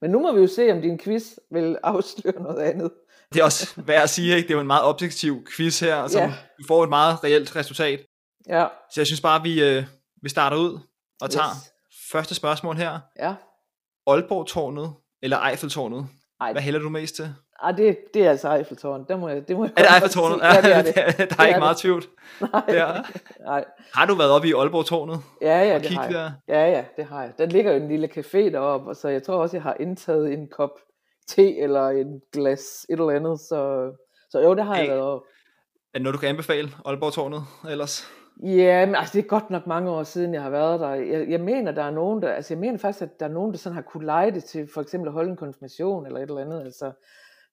Men nu må vi jo se, om din quiz vil [laughs] afsløre noget andet. Det er også værd at sige, ikke? det er jo en meget objektiv quiz her, som Ja. får et meget reelt resultat. Ja, Så jeg synes bare, vi, øh, vi starter ud og tager Yes. første spørgsmål her. ja. Aalborg-tårnet eller Eiffeltårnet? Ej, Hvad hælder du mest til? Ej det, det er altså Eiffeltårn. Det må jeg, det må jeg Er det Eiffeltårnet? Ja, det er [laughs] det. der er er ikke det. meget tvivl. [laughs] Nej, Der. nej. Har du været oppe i Aalborg-tårnet? Ja, ja, det har jeg. der? Ja, ja, det har jeg. Der ligger jo en lille café deroppe, og så jeg tror også, jeg har indtaget en kop te eller en glas et eller andet, så, så jo, det har jeg Hey. været oppe. Er det noget, du kan anbefale Aalborg-tårnet ellers? Ja, men altså, det er godt nok mange år siden, jeg har været der. Jeg, jeg mener, der er nogen, der, altså jeg mener faktisk, at der er nogen, der sådan har kunne lege det til for eksempel at holde en konfirmation eller et eller andet. Altså,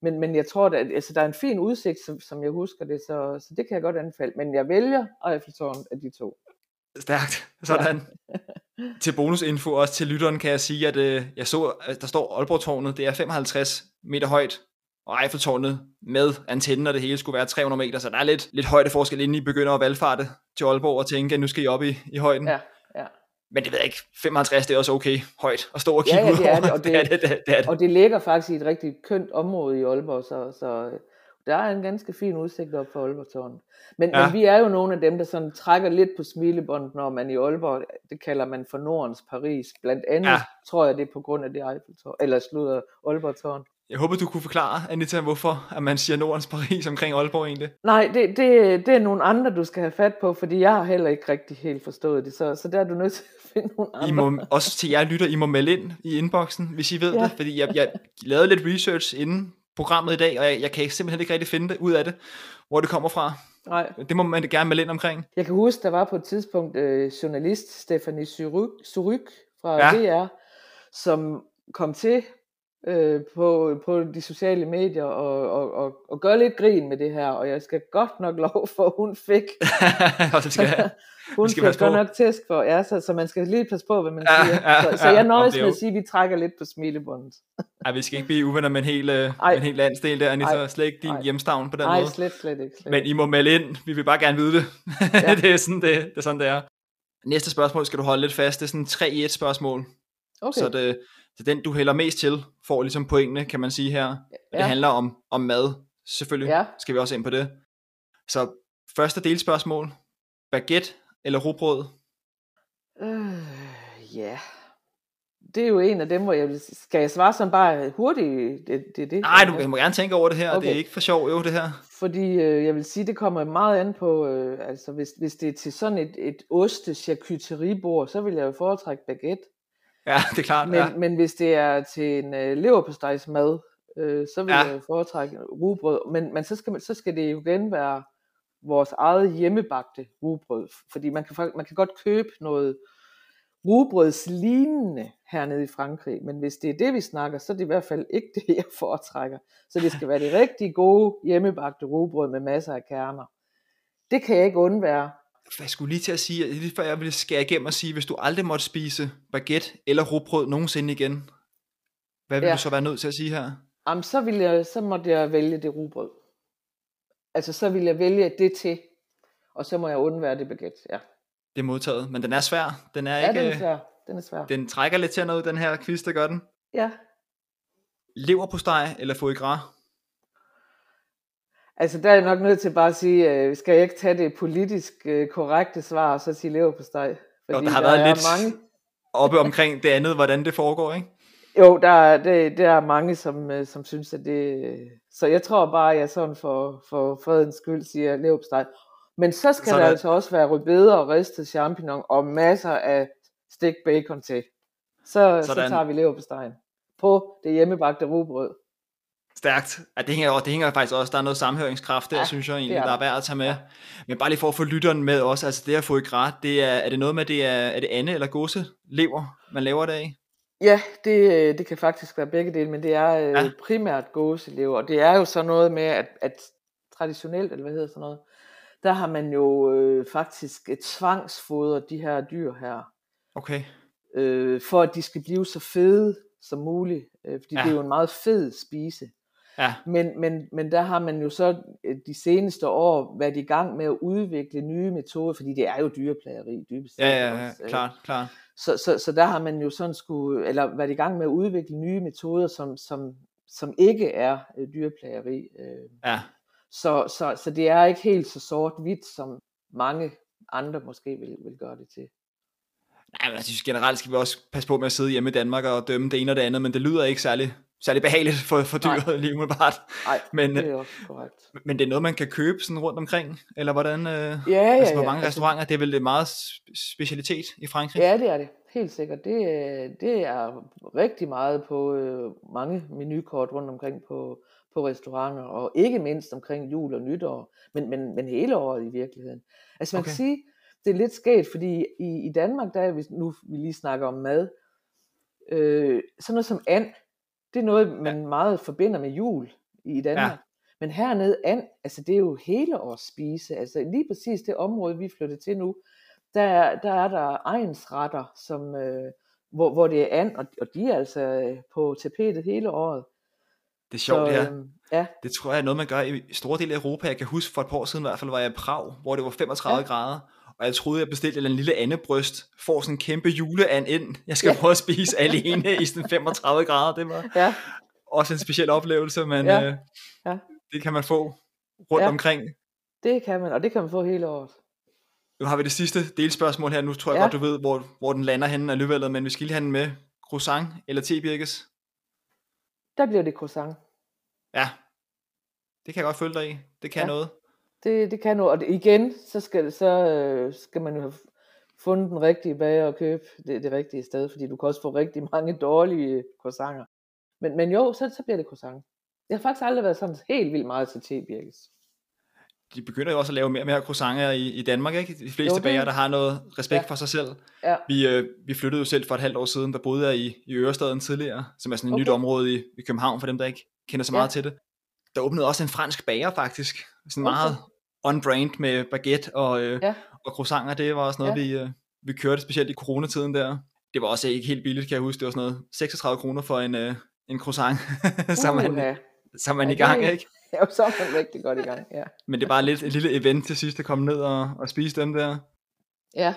men, men jeg tror, at altså, der er en fin udsigt, som, som jeg husker det, så, så det kan jeg godt anbefale. Men jeg vælger Eiffeltårn af de to. Stærkt. Sådan. [laughs] til bonusinfo også til lytteren kan jeg sige, at øh, jeg så, at der står Aalborg-tårnet, det er 55 meter højt, og Eiffeltårnet med antennen og det hele skulle være 300 meter, så der er lidt, lidt højdeforskel, inden I begynder at valgfarte til Aalborg og tænke, at nu skal I op i, i højden. Ja, ja. Men det ved jeg ikke, 55 det er også okay højt at stå og Ja, kigge ja, ud det er det, og [laughs] det, er det- det, det, det er det. Og det ligger faktisk i et rigtig kønt område i Aalborg, så, så der er en ganske fin udsigt op for Aalborg Men, ja. Ja. men vi er jo nogle af dem, der sådan trækker lidt på smilebåndet, når man i Aalborg, det kalder man for Nordens Paris. Blandt andet ja. Ja. tror jeg, det er på grund af det Eiffeltårn, eller slutter Aalborg-tårn. Jeg håber, du kunne forklare, Anita, hvorfor at man siger Nordens Paris omkring Aalborg egentlig. Nej, det, det, det er nogle andre, du skal have fat på, fordi jeg har heller ikke rigtig helt forstået det, så, så der er du nødt til at finde nogle andre. I må, også til jer lytter, I må melde ind i inboxen, hvis I ved Ja. det, fordi jeg, jeg lavede lidt research inden programmet i dag, og jeg, jeg kan simpelthen ikke rigtig finde det ud af det, hvor det kommer fra. Nej. Det må man gerne melde ind omkring. Jeg kan huske, der var på et tidspunkt øh, journalist Stefanie Suryk, Suryk fra Ja. DR, som kom til øh, på, på de sociale medier og, og, og, og gør lidt grin med det her, og jeg skal godt nok [laughs] lov for, at hun fik, [laughs] og det skal, [laughs] hun skal fik godt nok tæsk for, ja, så, så man skal lige passe på, hvad man Ja, siger. ja, så, så ja, jeg nøjes med at sige, at vi trækker lidt på smilebåndet. ej, vi skal ikke blive uvenner med en hel, øh, Ej. en hel landsdel der, Anita, Ej. slet ikke din Ej. hjemstavn på den Nej, måde. slet, slet ikke. Slet. Men I må melde ind, vi vil bare gerne vide det. Ja. det, er sådan, det, det er sådan, det er. Næste spørgsmål skal du holde lidt fast, det er sådan 3 i 1 spørgsmål. okay. Så, det, så den, du hælder mest til, får ligesom pointene, kan man sige her. Og det Ja. handler om, om mad, selvfølgelig. Ja. Skal vi også ind på det. Så første delspørgsmål. Baguette eller rugbrød? Øh, ja. Det er jo en af dem, hvor jeg vil... Skal jeg svare sådan bare hurtigt? Det, det, det, Nej, du må gerne tænke over det her. Okay. Det er ikke for sjov, jo, det her. Fordi øh, jeg vil sige, det kommer meget an på, øh, altså hvis, hvis det er til sådan et, et oste så vil jeg jo foretrække baguette. Ja, [laughs] det er klart. Men, ja. men hvis det er til en øh, leverpostejsmad, øh, så vil Ja. jeg foretrække rugbrød. Men, men så, skal man, så skal det jo igen være vores eget hjemmebagte rugbrød. Fordi man kan, man kan godt købe noget rugbrødslignende hernede i Frankrig. Men hvis det er det, vi snakker, så er det i hvert fald ikke [laughs] det, jeg foretrækker. Så det skal være det rigtig gode hjemmebagte rugbrød med masser af kerner. Det kan jeg ikke undvære. Jeg skulle lige til at sige, lige før jeg ville skære igennem og sige, hvis du aldrig måtte spise baguette eller rugbrød nogensinde igen, hvad vil ja. du så være nødt til at sige her? Jamen, så, vil jeg, så måtte jeg vælge det rugbrød. Altså, så vil jeg vælge det til, og så må jeg undvære det baguette, ja. Det er modtaget, men den er svær. Den er Ja, ikke, den er svær. Den er svær. den trækker lidt til noget, den her quiz, der gør den. Ja. Lever på steg eller foie gras? Altså, der er jeg nok nødt til bare at sige, øh, skal jeg ikke tage det politisk øh, korrekte svar, og så sige lever på steg? Jo, der har været er lidt mange, oppe omkring det andet, hvordan det foregår, ikke? Jo, der er, det, der er mange, som, øh, som synes, at det... Så jeg tror bare, at jeg sådan for, for fredens skyld siger leverpostej. Men så skal Så er der der- altså også være rødbeder og ristet champignon og masser af stegt bacon til. Så, så tager vi leverpostejen på det hjemmebagte rugbrød. Stærkt. Ja, det hænger, det hænger faktisk også, der er noget samhøringskraft der, ja, synes jeg egentlig, er der er værd at tage med. Men bare lige for at få lytteren med også, altså det at få i græt, det er, er det noget med, det er, er det ande eller gåse lever, man laver det af? Ja, det, det kan faktisk være begge dele, men det er øh, Ja. primært gåselever. Og det er jo så noget med, at, at traditionelt, eller hvad hedder sådan noget, der har man jo øh, faktisk et tvangsfodret de her dyr her. Okay. øh, for at de skal blive så fede som muligt, øh, fordi ja. det er jo en meget fed spise. Ja, Men, men, men der har man jo så øh, de seneste år været i gang med at udvikle nye metoder, fordi det er jo dyreplageri dybest set. ja, ja, ja også, klart, klart. Så, så, så der har man jo sådan skulle, eller været i gang med at udvikle nye metoder, som, som, som ikke er øh, dyreplageri. Øh. Ja, Så, så, så det er ikke helt så sort-hvidt, som mange andre måske vil, vil gøre det til. Nej, men jeg synes generelt skal vi også passe på med at sidde hjemme i Danmark og dømme det ene og det andet, men det lyder ikke særlig, særlig behageligt for, for Nej. dyret lige umiddelbart. Nej, [laughs] Men, det er også korrekt. men det er noget, man kan købe sådan rundt omkring, eller hvordan? Øh, Ja, ja, altså ja. mange Altså, restauranter, det er vel det meget spe- specialitet i Frankrig? Ja, det er det. Helt sikkert. Det, øh, det er rigtig meget på øh, mange menukort rundt omkring på, på restauranter, og ikke mindst omkring jul og nytår, men, men, men hele året i virkeligheden. Altså man okay. kan sige, det er lidt skægt, fordi i, i Danmark, der er vi, nu vi lige snakker om mad, øh, sådan noget som and, det er noget, man ja. meget forbinder med jul i Danmark. Ja. Men hernede and, altså det er jo hele års spise. Altså lige præcis det område, vi flytter til nu, der, er- der er der egensretter, som, øh, hvor, hvor det er and, og, og de er altså øh, på tapetet hele året. Det er sjovt, det her. øhm, ja, Det tror jeg er noget, man gør i store dele af Europa. Jeg kan huske for et par år siden i hvert fald, var jeg i Prag, hvor det var 35 ja. Ja. grader. Og jeg troede, jeg bestilte en lille andebryst, får sådan en kæmpe juleand ind. Jeg skal ja. Prøve at spise alene i sådan 35 grader. Det var ja, også en speciel oplevelse, men Ja. øh, Ja. det kan man få rundt Ja. omkring. det kan man, og det kan man få hele året. Nu har vi det sidste delspørgsmål her. Nu tror jeg Ja. godt, du ved, hvor, hvor den lander henne alligevel, men vi skal lige have den med. Croissant eller tebirkes? Der bliver det croissant. Ja, det kan jeg godt følge dig i. Det kan. Ja. noget. Det, det kan nu, og det, igen, så skal, så øh, skal man jo have fundet den rigtige bager og købe det, det rigtige sted, fordi du kan også få rigtig mange dårlige croissanter. Men, men jo, så, så bliver det croissant. Jeg har faktisk aldrig været sådan helt vildt meget til tebirkes. de begynder jo også at lave mere og mere croissanter i, i Danmark, ikke? De fleste Jo, det- bager, der har noget respekt ja. Ja. for sig selv. Ja, Vi, øh, vi flyttede jo selv for et halvt år siden, der boede jeg i, i Ørestaden tidligere, som er sådan et okay. nyt område i, i København, for dem, der ikke kender så Ja. meget til det. Der åbnede også en fransk bager, faktisk. Sådan Okay. meget on-brand med baguette og, øh, Ja. og croissanter. Det var også noget, Ja. vi, øh, vi kørte, specielt i coronatiden der. Det var også ikke helt billigt, kan jeg huske. Det var sådan noget 36 kroner for en, øh, en croissant, [laughs] så er man, Uha. så man Ja, i gang, det- ikke? [laughs] Ja, så er man rigtig godt i gang, ja. Men det er bare lidt, et lille event til sidst at komme ned og, og spise dem der. Ja,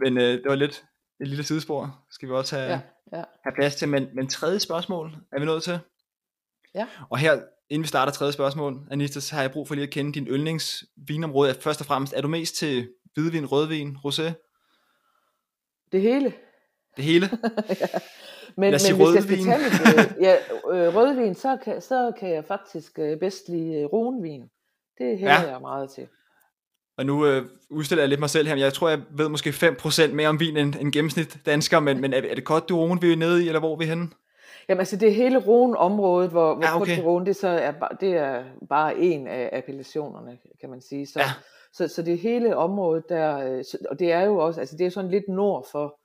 Men øh, det var lidt et lille sidespor, skal vi også have, ja, ja. have plads til. Men, men tredje spørgsmål er vi nået til. Ja. Og her, inden vi starter tredje spørgsmål, Anita, så har jeg brug for lige at kende din yndlingsvinområde. Først og fremmest, er du mest til hvidvin, rødvin, rosé? Det hele. Det hele? [laughs] Men, os sige men hvis jeg skal rødvin. tage mit, øh, [laughs] ja, øh, rødvin, så kan, så kan jeg faktisk øh, bedst lide øh, roenvin. Det hælder Ja. ja. jeg meget til. Og nu øh, udstiller jeg lidt mig selv her, men jeg tror, jeg ved måske 5% mere om vin end, end gennemsnit dansker, men, [laughs] men er, er det godt du vi er nede i, eller hvor er vi henne? Jamen altså det er hele Rhône-området, hvor, hvor ja, okay. Rhône, det, så er, bare- det er bare en af appellationerne, kan man sige. Så, Ja. så, så det er hele området der, øh, og det er jo også, altså det er sådan lidt nord for,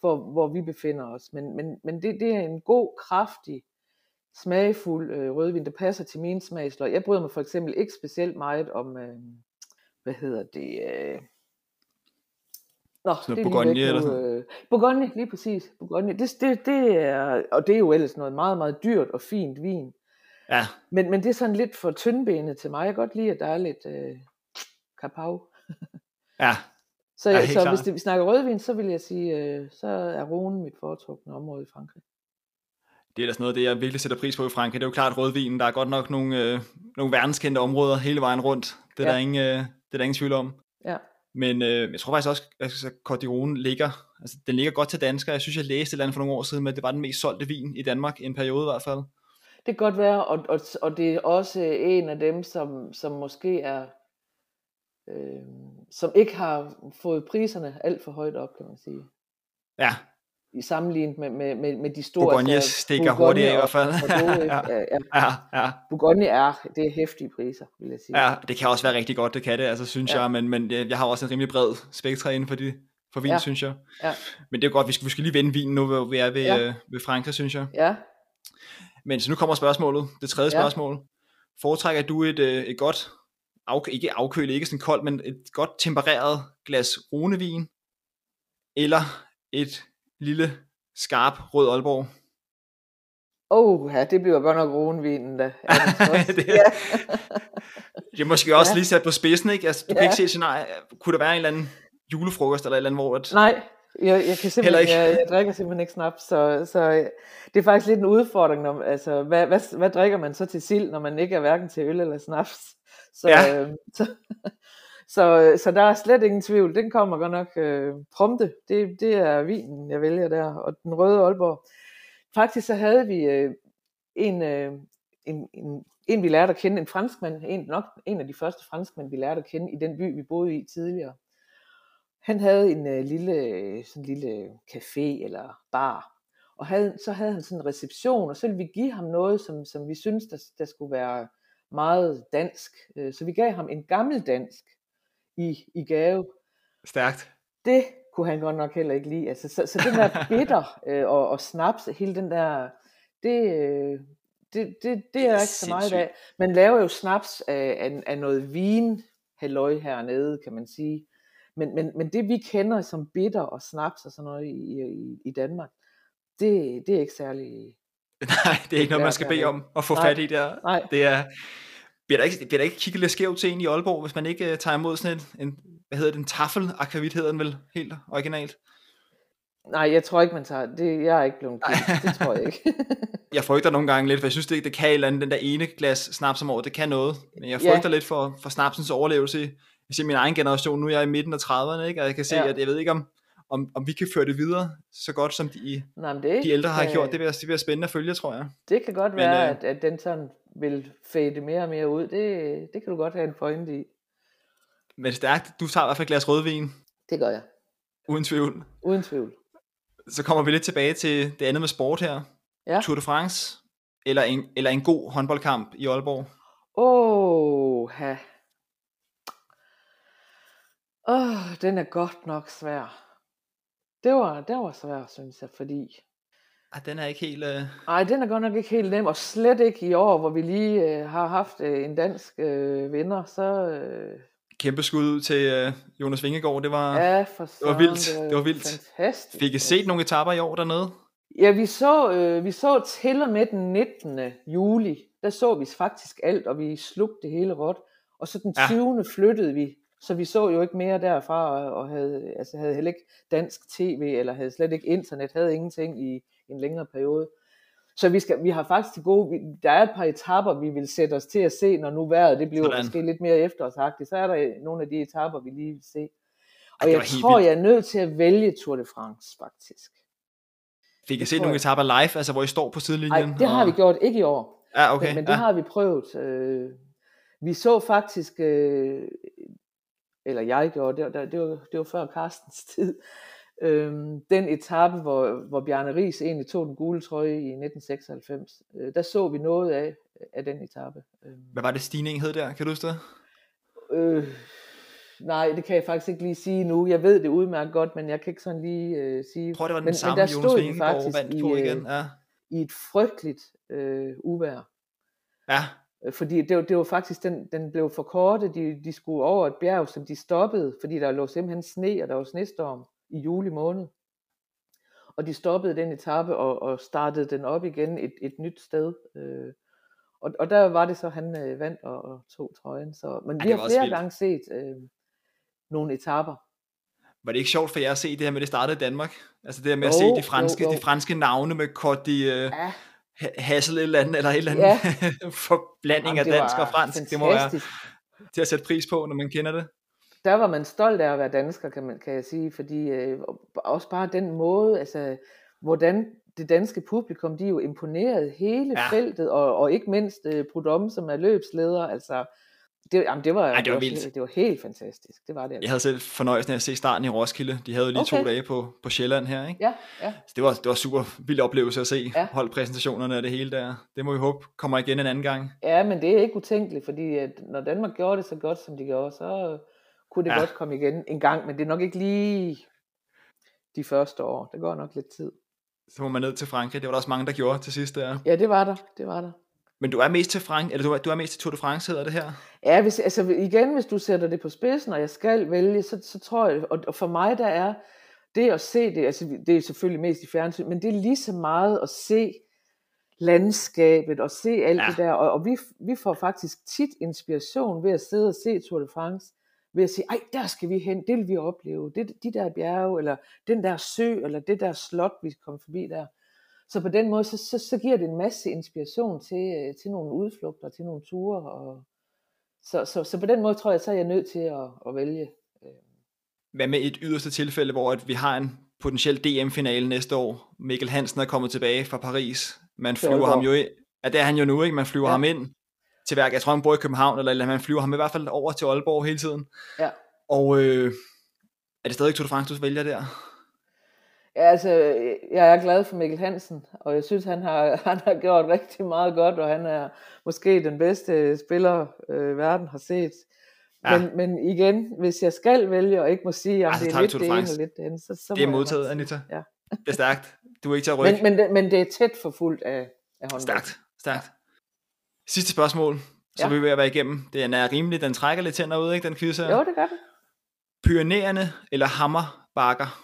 for hvor vi befinder os. Men, men, men det, det er en god, kraftig, smagfuld øh, rødvin, der passer til min smagsløg. Jeg bryder mig for eksempel ikke specielt meget om, øh, hvad hedder det, øh, Nå, Sådan noget det er Bourgogne eller sådan? øh, Bourgogne, lige præcis. Bourgogne. Det, det, det er, og det er jo ellers noget meget, meget dyrt og fint vin. Ja, Men, men det er sådan lidt for tyndbenet til mig. Jeg kan godt lide, at der er lidt øh, kapau. [laughs] ja. [laughs] Så, Ja, så klart. hvis det, vi snakker rødvin, så vil jeg sige, øh, så er Rhone mit foretrukne område i Frankrig. Det er ellers noget af det, jeg virkelig sætter pris på i Frankrig. Det er jo klart rødvinen. Der er godt nok nogle, øh, nogle verdenskendte områder hele vejen rundt. Det er, Ja. der, ingen, øh, det er der ingen tvivl om. Ja. Men øh, jeg tror faktisk også, at Côte d'Iron ligger, altså den ligger godt til danskere. Jeg synes, jeg læste et eller andet for nogle år siden, at det var den mest solgte vin i Danmark, i en periode i hvert fald. Det kan godt være, og, og, og det er også en af dem, som, som måske er, øh, som ikke har fået priserne alt for højt op, kan man sige. Ja, I sammenlignet med, med, med, med de store. Bourgogne altså, stikker Bourgogne hurtigt i hvert fald. [laughs] Ja. ja. Ja. Bourgogne er, det er hæftige priser, vil jeg sige. Ja, det kan også være rigtig godt, det kan det, altså synes Ja. jeg, men, men øh, jeg har også en rimelig bred spektre inden for, de, for vin, Ja. synes jeg. Ja. Men det er godt, vi skal, vi skal lige vende vinen nu, hvor vi er ved, Ja. øh, ved Frankrig, synes jeg. ja. Men så nu kommer spørgsmålet, det tredje Ja. spørgsmål. Foretrækker du et, øh, et godt, af, ikke afkølet, ikke sådan koldt, men et godt tempereret glas runevin, eller et lille, skarp rød Aalborg? Oh, ja, det bliver godt nok roenvinen, da. Det [laughs] ja. Det er måske også Ja. lige sat på spidsen, ikke? Altså, du kan Ja. ikke se scenarie. Kunne der være en eller anden julefrokost, eller et eller andet, hvor... At... Nej, jeg, jeg kan simpelthen, ikke. jeg, jeg drikker simpelthen ikke snaps, så, så det er faktisk lidt en udfordring, når, altså, hvad, hvad, hvad drikker man så til sild, når man ikke er hverken til øl eller snaps? Så, Ja. øh, så, så, så der er slet ingen tvivl, den kommer godt nok øh, prompte, det, det er vinen, jeg vælger der, og den røde Aalborg. Faktisk så havde vi øh, en, øh, en, en, en, vi lærte at kende, en franskmand, en, nok en af de første franskmænd, vi lærte at kende i den by, vi boede i tidligere. Han havde en øh, lille, sådan en lille café eller bar, og havde, så havde han sådan en reception, og så ville vi give ham noget, som, som vi synes der, der skulle være meget dansk. Øh, så vi gav ham en gammel dansk i, i gave. Stærkt. Det kunne han godt nok heller ikke lide. Altså, så, så den der [laughs] bitter øh, og, og snaps, hele den der, det, øh, det, det, det er er ikke så meget af. Man laver jo snaps af, af, af noget vin, halløj hernede, kan man sige. Men, men, men det vi kender som bitter og snaps og sådan noget i, i, i Danmark, det, det er ikke særlig... [laughs] Nej, det er ikke noget, man skal bede om at få Nej. fat i der. Nej, Det er... Bliver der, ikke, bliver der ikke kigget lidt skævt til en i Aalborg, hvis man ikke uh, tager imod sådan en, en hvad hedder det, en taffel akvavit hedder den vel helt originalt? nej, jeg tror ikke, man tager... Det, jeg er ikke blevet kendt. Det tror jeg ikke. [laughs] Jeg frygter nogle gange lidt, for jeg synes, det, det kan et eller andet, den der ene glas snaps om året, det kan noget. Men jeg Ja. frygter lidt for, for snapsens overlevelse. Jeg ser min egen generation, nu er jeg i midten af 30'erne, ikke? og jeg kan se, Ja. at jeg ved ikke, om, om, om vi kan føre det videre så godt, som de, Nej, det, de ældre har kan- gjort. Det bliver, det bliver spændende at følge, tror jeg. Det kan godt Men, være, øh, at, at den sådan vil fade mere og mere ud. Det, det kan du godt have en pointe i. Men stærkt, du tager i hvert fald et glas rødvin, Det gør jeg. uden tvivl. Uden tvivl. Så kommer vi lidt tilbage til det andet med sport her. Ja. Tour de France, eller en, eller en god håndboldkamp i Aalborg. Åh, ha. Åh, den er godt nok svær. Det var, det var svært, synes jeg, fordi... Ah, den er ikke helt... Øh... Ej, den er godt nok ikke helt nem, og slet ikke i år, hvor vi lige øh, har haft øh, en dansk øh, vinder, så... Øh, Kæmpe skud ud til øh, Jonas Vingegaard. Det var... ja, for var vildt. Det var vildt. Fantastisk. Fik I set nogle etaper i år dernede? Ja, vi så, øh, vi så til og med den 19. juli, der så vi faktisk alt, og vi slugte det hele råt. Og så den Ja. 20. flyttede vi, så vi så jo ikke mere derfra, og- og havde, altså havde heller ikke dansk tv, eller havde slet ikke internet, havde ingenting i en længere periode. Så vi, skal, vi har faktisk til gode, vi, der er et par etapper, vi vil sætte os til at se, når nu vejret det bliver Sådan. måske lidt mere efterårsagtigt, så er der nogle af de etapper, vi lige vil se. Og det jeg tror, vildt. jeg er nødt til at vælge Tour de France, faktisk. Fik I Det set tror nogle jeg. etaper live, altså hvor I står på sidelinjen? Nej, det har og... vi gjort, ikke i år. Ja, okay. Men, men det ja. har vi prøvet. Øh, vi så faktisk, øh, eller jeg gjorde, det, var- det, var, det var før Carstens tid, øh, den etape, hvor, hvor Bjarne Ries egentlig tog den gule trøje i 1996. Øh, der så vi noget af, af den etape. Øh, Hvad var det stigning hed der? Kan du huske det? øh, nej, det kan jeg faktisk ikke lige sige nu. Jeg ved det udmærket godt, men jeg kan ikke sådan lige øh, sige. Jeg tror, det var den men, samme, men der Jonas stod Vingegaard faktisk vandt i, øh, igen. Ja. i et frygteligt øh, uvejr. ja, Øh, Fordi det, var- det var faktisk, den, den blev forkortet, de, de skulle over et bjerg, som de stoppede, fordi der lå simpelthen sne, og der var snestorm i juli måned. Og de stoppede den etape og, og startede den op igen et, et nyt sted. Øh, og, og der var det så, han øh, vandt og, og tog trøjen. Så, men Ej, vi har flere vildt. gange set øh, nogle etaper. Var det ikke sjovt for jer at se det her med, det startede i Danmark? Altså det her med at Jo, se jo, de franske, jo. de franske navne med Cody uh, Ja, Hassel et eller andet, eller et eller andet Ja. [laughs] forblanding af det dansk og fransk. Det må være fantastisk. til at sætte pris på, når man kender det. Der var man stolt af at være dansker, kan, man, kan jeg sige, fordi øh, også bare den måde, altså, hvordan det danske publikum, de er jo imponeret hele Ja. feltet, og, og ikke mindst øh, Prudhomme, som er løbsleder, altså, det, jamen, det, var, Ej, det var var, vildt. helt- det var helt fantastisk, det var det. Jeg Altså. havde selv fornøjelsen af at se starten i Roskilde. De havde jo lige okay. to dage på, på Sjælland her, ikke? Ja, ja, Så det var, det var super vild oplevelse at se Ja. holdpræsentationerne og det hele der. Det må vi håbe kommer igen en anden gang. ja, men det er ikke utænkeligt, fordi at når Danmark gjorde det så godt, som de gjorde, så kunne det Ja. godt komme igen en gang, men det er nok ikke lige de første år, det går nok lidt tid. Så må man ned til Frankrig. Det var der også mange, der gjorde til sidst der. Ja, det var der, det var der. Men du er mest til Frank, eller du er, du er mest til Tour de France, hedder det her? Ja, hvis, altså igen, hvis du sætter det på spidsen, og jeg skal vælge, så, så tror jeg, og, og for mig der er det at se det, altså det er selvfølgelig mest i fjernsyn, men det er lige så meget at se landskabet og se alt ja. det der, og, og vi, vi får faktisk tit inspiration ved at sidde og se Tour de France, ved at sige, ej, der skal vi hen, det vil vi opleve, det, de der bjerge, eller den der sø, eller det der slot, vi kom forbi der. Så på den måde, så, så, så giver det en masse inspiration til, øh, til nogle udflugter, til nogle ture, og, så, så, så på den måde tror jeg, så er jeg nødt til at, at vælge. Hvad med et yderste tilfælde, hvor at vi har en potentiel DM-finale næste år? Mikkel Hansen er kommet tilbage fra Paris. Man flyver ham jo ind. Ja, det er han jo nu, ikke? Man flyver. Ja. ham ind til værk. Jeg tror, han bor i København, eller, eller man flyver ham i hvert fald over til Aalborg hele tiden. Ja. Og øh, er det stadig Tour de France, du vælger der? Ja, altså, jeg er glad for Mikkel Hansen, og jeg synes, han har, [laughs] han har gjort rigtig meget godt, og han er måske den bedste spiller, øh, verden har set. Ja. Men, men igen, hvis jeg skal vælge, og ikke må sige, om Ej, så det er lidt det ene og lidt det andet, så, så Det er jeg modtaget, Anita. Ja. Det er stærkt. Du er ikke til at rykke. Men, men, det- men det er tæt forfulgt af, af håndbold. Stærkt, stærkt. Sidste spørgsmål, så Ja. vi er ved at være igennem. Den er rimelig, den trækker lidt tænder ud, ikke, den quiz her? Jo, det gør det. Pyreneerne eller hammerbakker?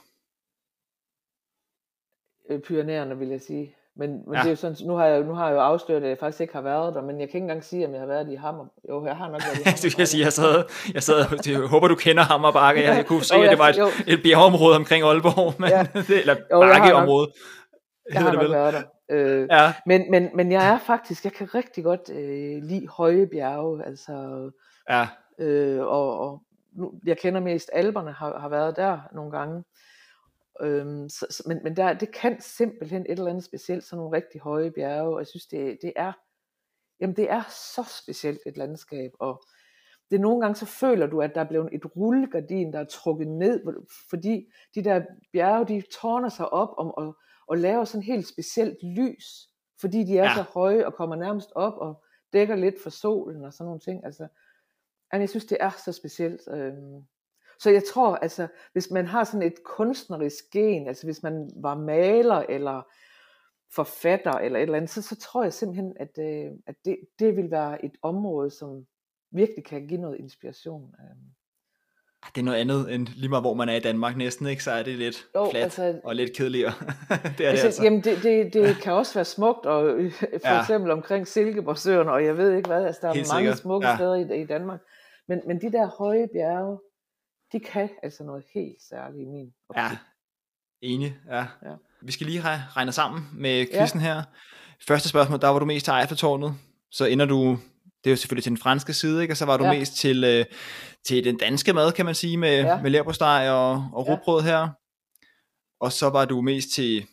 øh, Pyrenæerne, vil jeg sige. Men, men Ja. det er jo sådan, nu har, jeg, nu har jeg jo afsløret, at jeg faktisk ikke har været der, men jeg kan ikke engang sige, om jeg har været i Hammer. Jo, jeg har nok været i [laughs] Hammer. det vil jeg sige, jeg sad, jeg sad, jeg håber du kender Hammerbakke, jeg, [laughs] kunne se, Jo, at det var jeg- jo. et, et bjergeområde omkring Aalborg, men, Ja. [laughs] eller Jo, jeg har nok- bakkeområde, Jeg har nok været der. Øh, Ja, men, men, men jeg er faktisk, jeg kan rigtig godt øh, lide høje bjerge, altså, ja, øh, og, og nu, jeg kender mest Alperne, har, har været der nogle gange. Øhm, så, så, men men der, det kan simpelthen et eller andet specielt, sådan nogle rigtig høje bjerge, og jeg synes, det, det er, jamen det er så specielt et landskab, og det er nogle gange, så føler du, at der er blevet et rullegardin, der er trukket ned, fordi de der bjerge, de tårner sig op om, og, og laver sådan helt specielt lys, fordi de er Ja. så høje og kommer nærmest op og dækker lidt for solen og sådan nogle ting. Altså, jeg synes, det er så specielt. Øhm. Så jeg tror, altså, hvis man har sådan et kunstnerisk gen, altså hvis man var maler eller forfatter eller et eller andet, så, så tror jeg simpelthen, at, øh, at det, det vil være et område, som virkelig kan give noget inspiration. Øhm. det er noget andet end lige meget, hvor man er i Danmark næsten, ikke? Så er det lidt Jo, fladt altså- og lidt kedeligere. [laughs] det er det Altså, altså. Jamen, det, det, det kan også være smukt, og øh, for Ja. ja. eksempel omkring Silkeborgsøen, og jeg ved ikke hvad, altså der er Helt mange sikkert, smukke ja. ja. steder i, i Danmark, men, men de der høje bjerge, de kan altså noget helt særligt i min Ja, optik. enig, ja. Ja. Vi skal lige have regnet sammen med quizzen ja. her. Første spørgsmål, der var du mest til Eiffeltårnet. Så ender du, det er jo selvfølgelig til den franske side, ikke? og så var du ja. Ja. mest til, øh, til den danske mad, kan man sige, med, ja. Ja. med leverpostej og, og Ja. rugbrød her. Og så var du mest til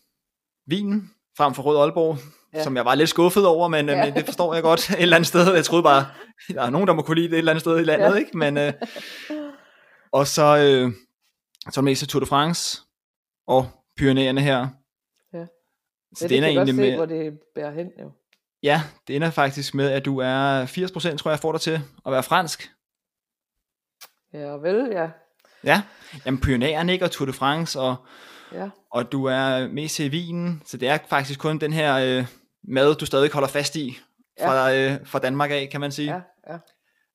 vinen, frem for Rød Aalborg, ja. Ja. som jeg var lidt skuffet over, men, ja. Ja. men det forstår jeg godt [laughs] et eller andet sted. Jeg troede bare, der er nogen, der må kunne lide det et eller andet sted i landet, ja. Ja. ikke? Men, øh, og så, øh, så mest til Tour de France og Pyreneerne her. Ja. Så Ja, det det ender kan godt egentlig se, med, hvor det bærer hen jo. Ja, det ender faktisk med, at du er 80% tror jeg får dig til at være fransk. Ja, vel, ja. Ja, jamen pionæren ikke, og Tour de France, og, Ja, og du er med til vinen, så det er faktisk kun den her øh, mad, du stadig holder fast i fra, øh, fra Danmark af, kan man sige. ja, ja.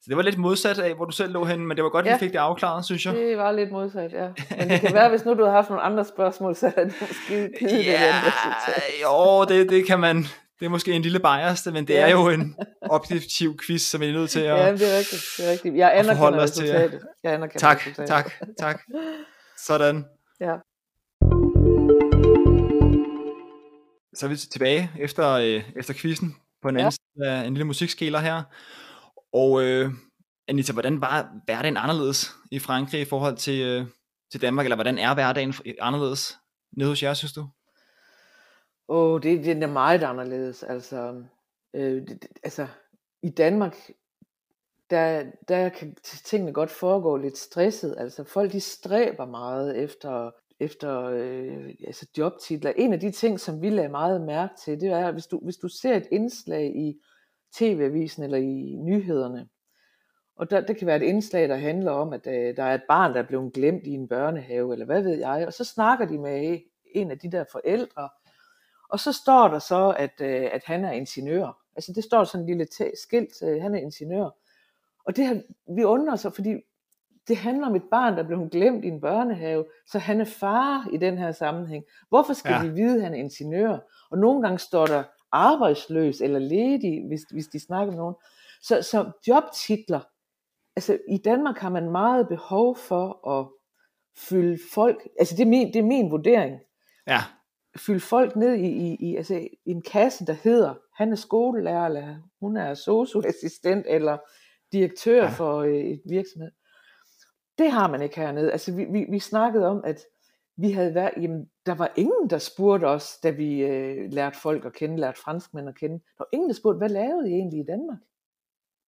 Så det var lidt modsat af, hvor du selv lå henne, men det var godt, at Ja. vi fik det afklaret, synes jeg. Det var lidt modsat, ja. Men det kan være, hvis nu du havde haft nogle andre spørgsmål, så havde det måske givet det Ja, andet resultat. jo, det, det kan man, det er måske en lille bias, men det er jo en objektiv quiz, som vi er nødt til at... Ja, det er rigtigt. Det er rigtigt. Jeg anerkender forholde os til, ja. resultatet. Jeg anerkender Tak, resultatet. tak, tak. Sådan. Ja. Så er vi tilbage efter, øh, efter quizzen på en Ja. anden side af en lille musikskala her. Og øh, Anita, hvordan var hverdagen anderledes i Frankrig i forhold til, øh, til Danmark, eller hvordan er hverdagen anderledes nede hos jer, synes du? Åh, det, det er meget anderledes. Altså, øh, det, det- altså i Danmark, der, der kan tingene godt foregå lidt stresset. Altså folk de stræber meget efter, efter øh, altså jobtitler. En af de ting, som vi lagde meget mærke til, det er, hvis du, hvis du ser et indslag i tv-avisen eller i nyhederne, og der, det kan være et indslag, der handler om, at øh, der er et barn, der er blevet glemt i en børnehave, eller hvad ved jeg, og så snakker de med en af de der forældre, og så står der så, at, øh, at han er ingeniør. Altså det står sådan en lille skilt, øh, han er ingeniør. Og det har, vi undrer os, fordi det handler om et barn, der blev glemt i en børnehave, så han er far i den her sammenhæng. Hvorfor skal ja. de vide, at han er ingeniør? Og nogle gange står der arbejdsløs eller ledig, hvis, hvis de snakker med nogen. Så, så jobtitler, altså i Danmark har man meget behov for at fylde folk, altså det er min, det er min vurdering, Ja, fylde folk ned i, i, i, altså i en kasse, der hedder, han er skolelærer, eller hun er socioassistent, eller direktør Ja. ja. for øh, et virksomhed. Det har man ikke hernede. Altså vi, vi, vi snakkede om, at vi havde været, jamen, der var ingen, der spurgte os, da vi øh, lærte folk at kende, lærte franskmænd at kende. Der var ingen, der spurgte, hvad lavede I egentlig i Danmark?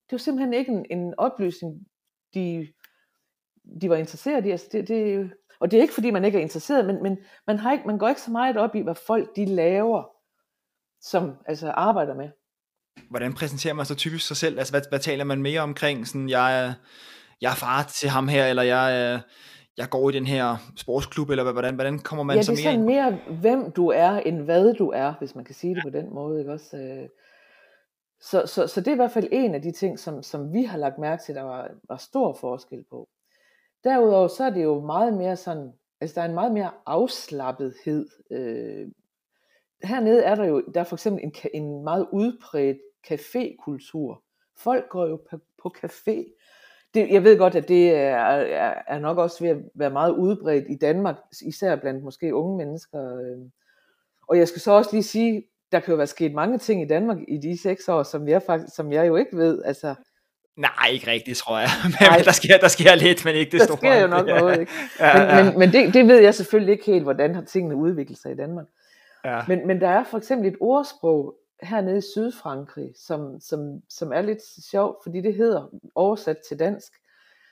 Det var simpelthen ikke en, en oplysning, de, de var interesseret i. Altså det, det, og det er ikke, fordi man ikke er interesseret, men, men man, har ikke, man går ikke så meget op i, hvad folk de laver, som altså arbejder med. hvordan præsenterer man så typisk sig selv? Altså, hvad, hvad taler man mere omkring? Sådan, jeg, er, jeg er far til ham her, eller jeg, jeg går i den her sportsklub, eller hvad- hvordan, hvordan kommer man ja, så det er mere sådan ind? mere, hvem du er, end hvad du er, hvis man kan sige det på den måde. Ikke? Også, øh, så, så, så det er i hvert fald en af de ting, som, som vi har lagt mærke til, der var, var stor forskel på. Derudover så er det jo meget mere sådan, altså der er en meget mere afslappethed. Øh, hernede er der jo, der er for eksempel en, en meget udbredt cafékultur. Folk går jo på, på café. Det, jeg ved godt, at det er, er, er nok også ved at være meget udbredt i Danmark, især blandt måske unge mennesker. Øh. Og jeg skal så også lige sige, der kan jo være sket mange ting i Danmark i de seks år, som jeg, faktisk, som jeg jo ikke ved. Altså, Nej, ikke rigtigt, tror jeg. [laughs] Nej. Men der sker, der sker lidt, men ikke det der store. sker jo nok noget, ikke? [laughs] Ja, Men, ja, men, men det, det ved jeg selvfølgelig ikke helt, hvordan har tingene udviklet sig i Danmark. ja. Men, men der er for eksempel et ordsprog hernede i Sydfrankrig, som, som, som er lidt sjovt, fordi det hedder oversat til dansk.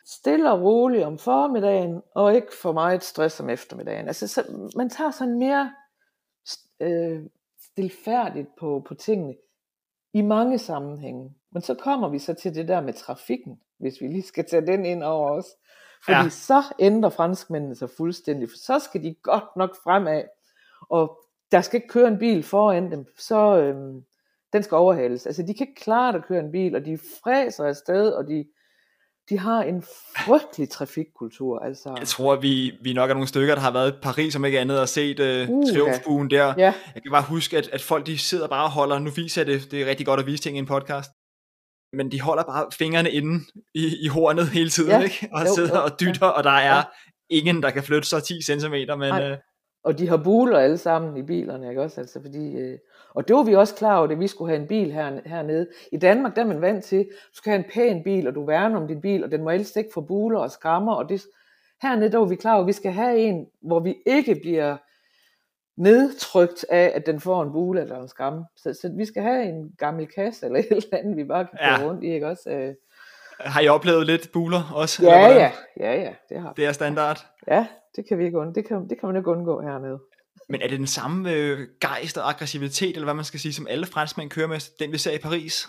Stille og roligt om formiddagen, og ikke for meget stress om eftermiddagen. Altså, så, man tager sådan mere øh, stilfærdigt på, på tingene i mange sammenhænge. Men så kommer vi så til det der med trafikken, hvis vi lige skal tage den ind over os. Fordi Ja. så ændrer franskmændene sig fuldstændig, for så skal de godt nok fremad, og der skal ikke køre en bil foran dem, så øhm, den skal overhales. Altså de kan ikke klare at køre en bil, og de fræser afsted, og de, de har en frygtelig trafikkultur. Altså, Jeg tror, vi, vi nok er nogle stykker, der har været i Paris, om ikke andet, og set uh, Uha. triumfbuen der. ja, Jeg kan bare huske, at, at folk de sidder bare og holder, nu viser jeg det, det er rigtig godt at vise ting i en podcast, men de holder bare fingrene inde i, i hornet hele tiden, Ja. ikke? og Jo, sidder jo, og dytter, og der er Ja. ingen, der kan flytte sig 10 cm, men Nej. øh, og de har buler alle sammen i bilerne, ikke også? Altså, fordi, øh, og det var vi også klar over, da vi skulle have en bil her, hernede. I Danmark, der er man vant til, du skal have en pæn bil, og du værner om din bil, og den må helst ikke få buler og skrammer, og det, hernede, der var vi klar over, at vi skal have en, hvor vi ikke bliver nedtrykt af, at den får en bule eller en skam. Så, så vi skal have en gammel kasse eller [laughs] et eller andet, vi bare kan Ja. rundt i, ikke også? Øh, har I oplevet lidt buler også? ja, ja, ja, ja, det har. Det er standard. Ja, det kan vi ikke undgå. Det kan, det kan man ikke undgå hernede. Men er det den samme øh, gejst og aggressivitet, eller hvad man skal sige, som alle franskmænd kører med, den vi ser i Paris?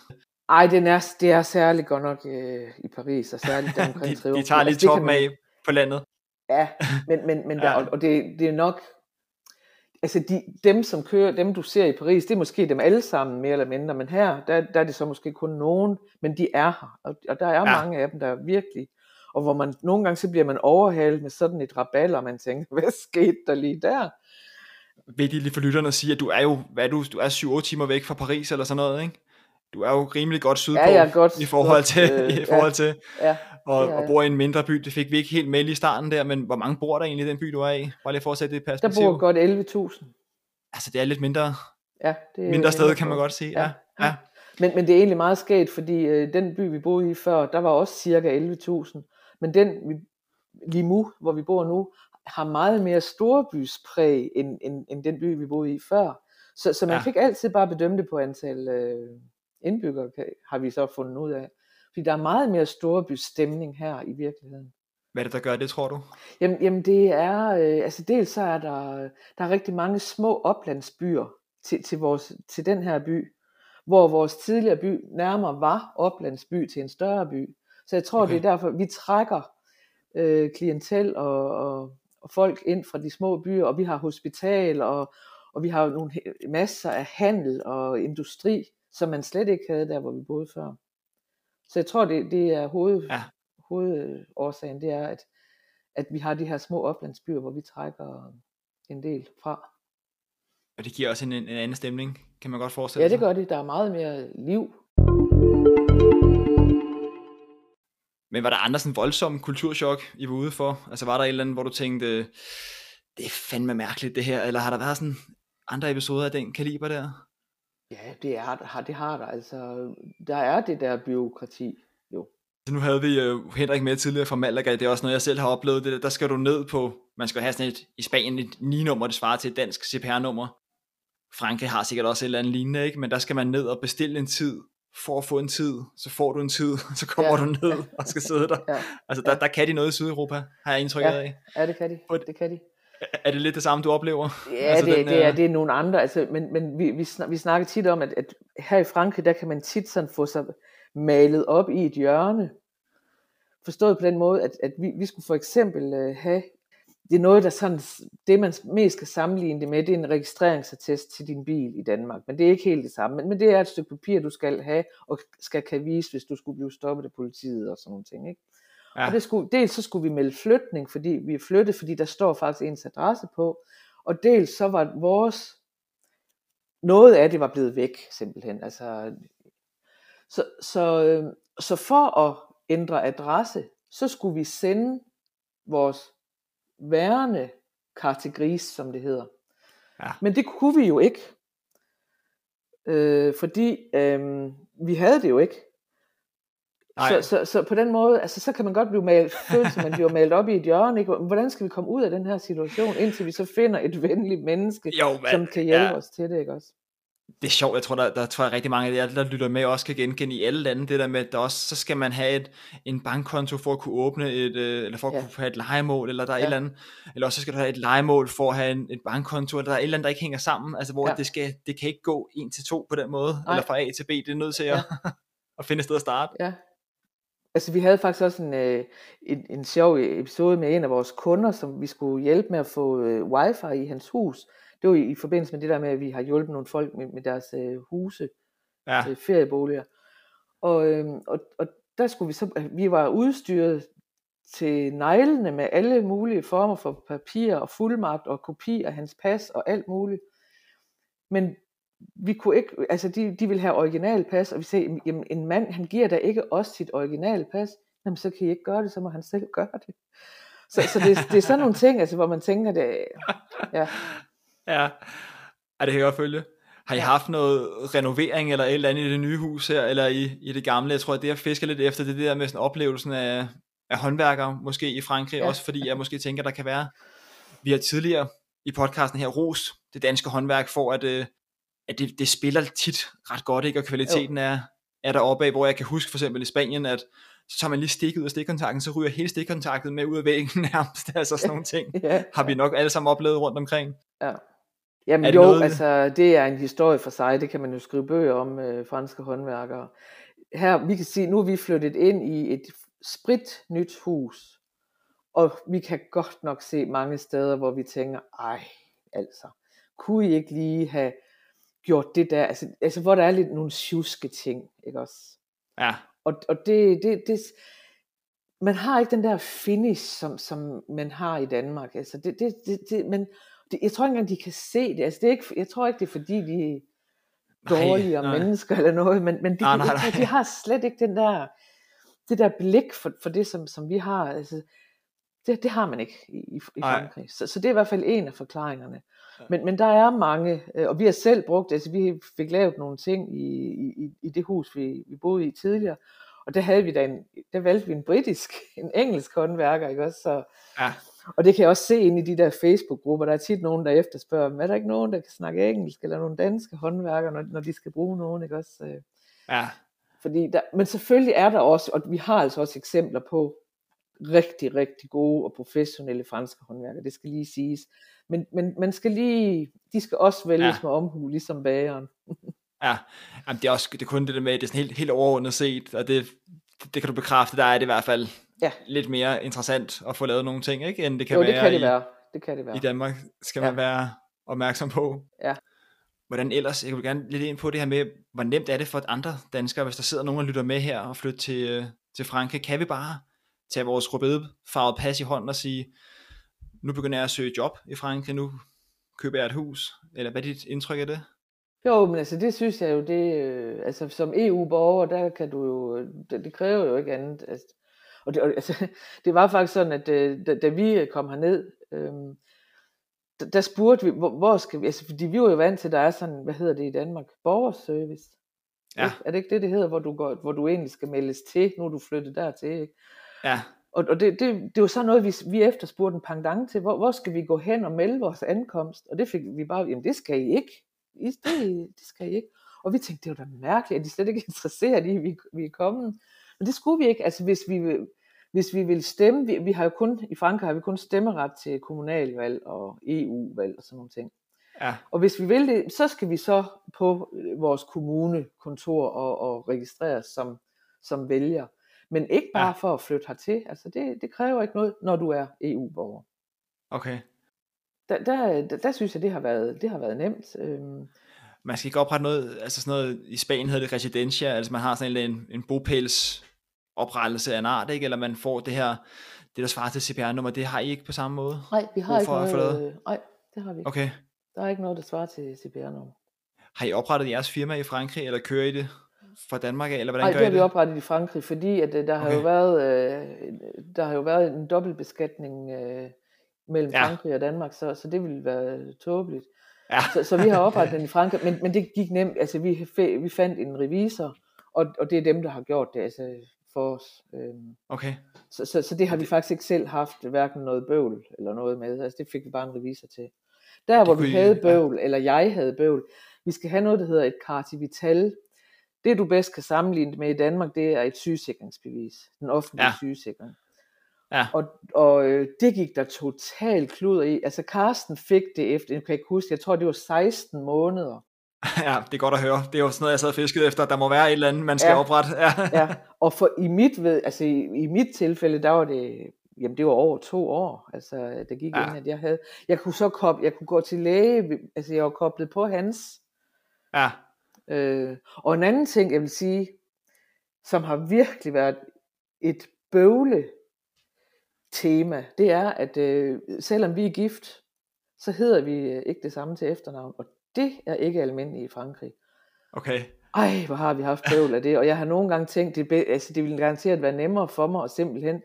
Ej, den er, det er særligt godt nok øh, i Paris, og særligt der [laughs] omkring de, Triumfen. de tager lige Altså, det toppen man- af på landet. Ja, men, men, men [laughs] der, Ja. og, og det, det er nok, altså de, dem som kører, dem du ser i Paris, det er måske dem alle sammen mere eller mindre, men her, der, der er det så måske kun nogen, men de er her, og, og der er Ja. mange af dem, der er virkelig, og hvor man nogle gange så bliver man overhalet med sådan et raballer, og man tænker, hvad skete der lige der? Vigtigt lige for lytterne at sige, at du er jo, hvad er du, du er 7-8 timer væk fra Paris eller sådan noget, ikke? Du er jo rimelig godt sydpå Ja, er godt- i forhold til, øh, [laughs] i forhold ja. til Ja, og, det er og bor i en mindre by. Det fik vi ikke helt med lige i starten der, men hvor mange bor der egentlig i den by, du er i? Bare lige for at sætte det i der perspektiv. bor godt 11.000. Altså, det er lidt mindre, Ja, det er mindre sted, kan man godt sige. Ja. Ja. ja. Men, men det er egentlig meget skægt, fordi øh, den by, vi boede i før, der var også cirka 11.000. Men den, vi, Limu, hvor vi bor nu, har meget mere storbyspræg, end, end, end den by, vi boede i før. Så, så man Ja. ja. fik altid bare bedømme det på antal øh, indbyggere, kan- har vi så fundet ud af. Fordi der er meget mere storbystemning her i virkeligheden. Hvad er det, der gør det, tror du? Jamen, jamen det er, øh, altså dels så er der, der er rigtig mange små oplandsbyer til, til, vores, til den her by, hvor vores tidligere by nærmere var oplandsby til en større by. Så jeg tror, Okay. det er derfor, vi trækker øh, klientel og, og, og folk ind fra de små byer, og vi har hospital, og, og vi har nogle masser af handel og industri, som man slet ikke havde der, hvor vi boede før. Så jeg tror, det, det er hoved, Ja. hovedårsagen, det er, at, at vi har de her små oplandsbyer, hvor vi trækker en del fra. Og det giver også en, en anden stemning, kan man godt forestille Ja, sig. det gør det. Der er meget mere liv. Men var der andre sådan voldsomme kulturschok, I var ude for? Altså var der et eller andet, hvor du tænkte, det er fandme mærkeligt det her, eller har der været sådan andre episoder af den kaliber der? Ja, det, er, har, det har der. Altså, der er det der byråkrati. Jo. Nu havde vi uh, Henrik med tidligere fra Malaga, det er også noget, jeg selv har oplevet. Det, der, der skal du ned på, man skal have sådan et, i Spanien et 9-nummer, det svarer til et dansk CPR-nummer. Frankrig har sikkert også et eller andet lignende, ikke? men der skal man ned og bestille en tid, for at få en tid, så får du en tid, [laughs] så kommer Ja. du ned og skal sidde der. [laughs] Ja, Altså der, Ja. der kan de noget i Sydeuropa, har jeg indtryk Ja. af. ja det kan de. Det kan de. Er det lidt det samme, du oplever? Ja, Altså, altså, det, den, det, er, øh, det er nogle andre, altså, men, men vi, vi, snak, vi snakker tit om, at, at her i Frankrig, der kan man tit sådan få sig malet op i et hjørne. Forstået på den måde, at, at vi, vi skulle for eksempel øh, have, det er noget, der sådan, det man mest skal sammenligne det med, det er en registreringsattest til din bil i Danmark, men det er ikke helt det samme, men, men det er et stykke papir, du skal have, og skal kan vise, hvis du skulle blive stoppet af politiet og sådan nogle ting, ikke? Ja. Og det skulle, dels så skulle vi melde flytning, fordi vi er flyttet, fordi der står faktisk ens adresse på. Og dels så var vores, noget af det var blevet væk simpelthen. Altså, så, så, øh, så for at ændre adresse, så skulle vi sende vores værende kategori, som det hedder. Ja. Men det kunne vi jo ikke. Øh, fordi øh, vi havde det jo ikke. Så, så, så på den måde, altså, så kan man godt blive malet, [laughs] føle, man bliver malet op i et hjørne. Ikke? Hvordan skal vi komme ud af den her situation, indtil vi så finder et venligt menneske, Jo, men, som kan hjælpe ja. os til det, ikke også? Det er sjovt, jeg tror, der, der tror jeg rigtig mange af jer, der lytter med, også kan genkende i alle lande, det der med, at der også, så skal man have et, en bankkonto for at kunne åbne et, øh, eller for at Ja. kunne have et legemål, eller der er ja. et Ja. eller andet, eller også så skal du have et legemål for at have en, et bankkonto, eller der er et eller andet, der ikke hænger sammen, altså hvor ja. Ja. det, skal, det kan ikke gå en til to på den måde, Nej. Eller fra A til B, det er nødt til at, [laughs] at finde et sted at starte. Ja. Altså vi havde faktisk også en, øh, en, en sjov episode med en af vores kunder, som vi skulle hjælpe med at få øh, wifi i hans hus. Det var i, i forbindelse med det der med, at vi har hjulpet nogle folk med, med deres øh, huse, Ja, øh, ferieboliger. Og, øh, og, og der skulle vi så, vi var udstyret til neglene med alle mulige former for papir og fuldmagt og kopi af hans pas og alt muligt. Men vi kunne ikke, altså de, de ville have originalpas, og vi sagde, jamen en mand, han giver da ikke os sit originalpas, jamen så kan I ikke gøre det, så må han selv gøre det. Så, så det, det er sådan nogle ting, altså, hvor man tænker, det, [laughs] ja, ja, ja det kan jeg godt følge. Har I Ja. haft noget renovering eller et eller andet i det nye hus her, eller i, i det gamle? Jeg tror, at det jeg fisker lidt efter, det er der med sådan oplevelsen af, af håndværkere, måske i Frankrig, ja. Også fordi jeg måske tænker, der kan være, vi har tidligere i podcasten her ros det danske håndværk for, at, øh, at det, det spiller tit ret godt, ikke? og kvaliteten er, er deroppe af, hvor jeg kan huske for eksempel i Spanien, at så tager man lige stik ud af stikkontakten, så ryger hele stikkontakten med ud af væggen [laughs] nærmest, altså sådan nogle ting. [laughs] ja. Har vi nok alle sammen oplevet rundt omkring. Ja. Jamen jo, noget- altså det er en historie for sig, det kan man jo skrive bøger om, øh, franske håndværkere. her, vi kan sige, nu er vi flyttet ind i et sprit nyt hus, og vi kan godt nok se mange steder, hvor vi tænker, ej, altså, kunne I ikke lige have gjort det der, altså, altså hvor der er lidt nogle tjuske ting, ikke også? Ja. Og, og det, det, det, man har ikke den der finish, som, som man har i Danmark. Altså det, det, det, det, men det, jeg tror ikke engang, de kan se det. Altså det er ikke, jeg tror ikke, det er fordi, de er dårligere nej, nej. mennesker eller noget, men, men de, nej, nej, nej. de har slet ikke den der, det der blik for, for det, som, som vi har. Altså, det, det har man ikke i, i, Frankrig. Så, så det er i hvert fald en af forklaringerne. Ja. Men, men der er mange, øh, og vi har selv brugt, altså vi fik lavet nogle ting i, i, i det hus, vi, vi boede i tidligere, og der havde vi da en, der valgte vi en britisk, en engelsk håndværker, ikke også? Så, ja. Og det kan jeg også se ind i de der Facebook-grupper, der er tit nogen, der efterspørger, er der ikke nogen, der kan snakke engelsk, eller nogle danske håndværkere, når, når de skal bruge nogen, ikke også? Ja. Fordi der, men selvfølgelig er der også, og vi har altså også eksempler på rigtig, rigtig gode og professionelle franske håndværkere, det skal lige siges. Men, men man skal lige, de skal også vælges ja. med omhu, ligesom bageren. [laughs] Ja, Jamen, det er også det er kun det der med, det er sådan helt, helt overordnet set, og det, det kan du bekræfte, der er det i hvert fald ja. lidt mere interessant at få lavet nogle ting, ikke, end det kan jo, være, det kan det i, være. Det kan det være. i Danmark, skal ja. man være opmærksom på. Ja. Hvordan ellers, jeg vil gerne lidt ind på det her med, hvor nemt er det for andre danskere, hvis der sidder nogen og lytter med her og flytter til, øh, til Frankrig, kan vi bare tage vores farvet pas i hånden og sige, nu begynder jeg at søge job i Frankrig, nu køber jeg et hus, eller hvad er dit indtryk af det? Jo, men altså det synes jeg jo, det, øh, altså som EU-borger, der kan du jo, det, det kræver jo ikke andet. Altså, og det, og, [laughs] altså, det var faktisk sådan, at øh, da, da vi kom herned, øhm, der, der spurgte vi, hvor, hvor skal vi, altså fordi vi var jo vant til, at der er sådan, hvad hedder det i Danmark, borgerservice. Ja. Er det ikke det, det hedder, hvor du, går, hvor du egentlig skal meldes til, nu er du flyttet dertil, ikke? Ja. Og, og det, det, det var sådan noget, vi, vi efterspurgte en pangdang til. Hvor, hvor skal vi gå hen og melde vores ankomst? Og det fik vi bare, jamen det skal I ikke. I, det, det skal I ikke. Og vi tænkte, det var da mærkeligt, at de slet ikke [laughs] er interesseret i, at vi, vi er kommet. Men det skulle vi ikke. Altså hvis vi, hvis vi vil stemme, vi, vi har jo kun, i Frankrig har vi kun stemmeret til kommunalvalg og EU-valg og sådan nogle ting. Ja. Og hvis vi vil det, så skal vi så på vores kommunekontor og, og registreres som, som vælger. Men ikke bare ja. for at flytte hertil. Altså det, det kræver ikke noget, når du er EU-borger. Okay. Der, der, der, der synes jeg, det har været, det har været nemt. Øhm. Man skal ikke oprette noget, altså sådan noget, i Spanien hedder det residencia, altså man har sådan en, en bopæls oprettelse af en art, ikke? eller man får det her, det der svarer til CPR-nummer, det har I ikke på samme måde? Nej, vi har ikke noget, øh, nej, det har vi ikke. Okay. Der er ikke noget, der svarer til CPR-nummer. Har I oprettet jeres firma i Frankrig, eller kører I det fra Danmark af, eller hvordan Nej, gør det har I vi oprettet i Frankrig, fordi at, øh, der, har okay. jo været, øh, der har jo været en dobbeltbeskatning øh, mellem ja. Frankrig og Danmark, så, så det ville være tåbeligt. Ja. Så, så vi har oprettet den i Frankrig, men, men det gik nemt. Altså vi, vi fandt en revisor, og, og det er dem, der har gjort det altså, for os. Øhm. Okay. Så, så, så det har vi faktisk ikke selv haft hverken noget bøvl eller noget med. Altså det fik vi bare en revisor til. Der hvor vi havde bøvl, ja. eller jeg havde bøvl, vi skal have noget, der hedder et kartivital. Det du bedst kan sammenligne med i Danmark, det er et sygesikringsbevis. Den offentlige ja. sygesikring. Ja. Og, og øh, det gik der totalt klud i. Altså Karsten fik det efter, jeg kan ikke huske, jeg tror det var 16 måneder. [laughs] Ja, det er godt at høre. Det er jo sådan noget, jeg sad og fiskede efter. Der må være et eller andet, man skal ja. oprette. [laughs] Ja. ja, og for i mit, ved, altså i, i mit tilfælde, der var det, jamen det var over to år, altså der gik ja. ind, at jeg havde, jeg kunne så koble, jeg kunne gå til læge, altså jeg var koblet på hans. Ja. Øh, og en anden ting, jeg vil sige, som har virkelig været et bøvle tema, det er, at øh, selvom vi er gift, så hedder vi øh, ikke det samme til efternavn, og det er ikke almindeligt i Frankrig. Okay. Ej, hvor har vi haft bøvl af det, og jeg har nogle gange tænkt, det, altså, det ville garanteret være nemmere for mig at simpelthen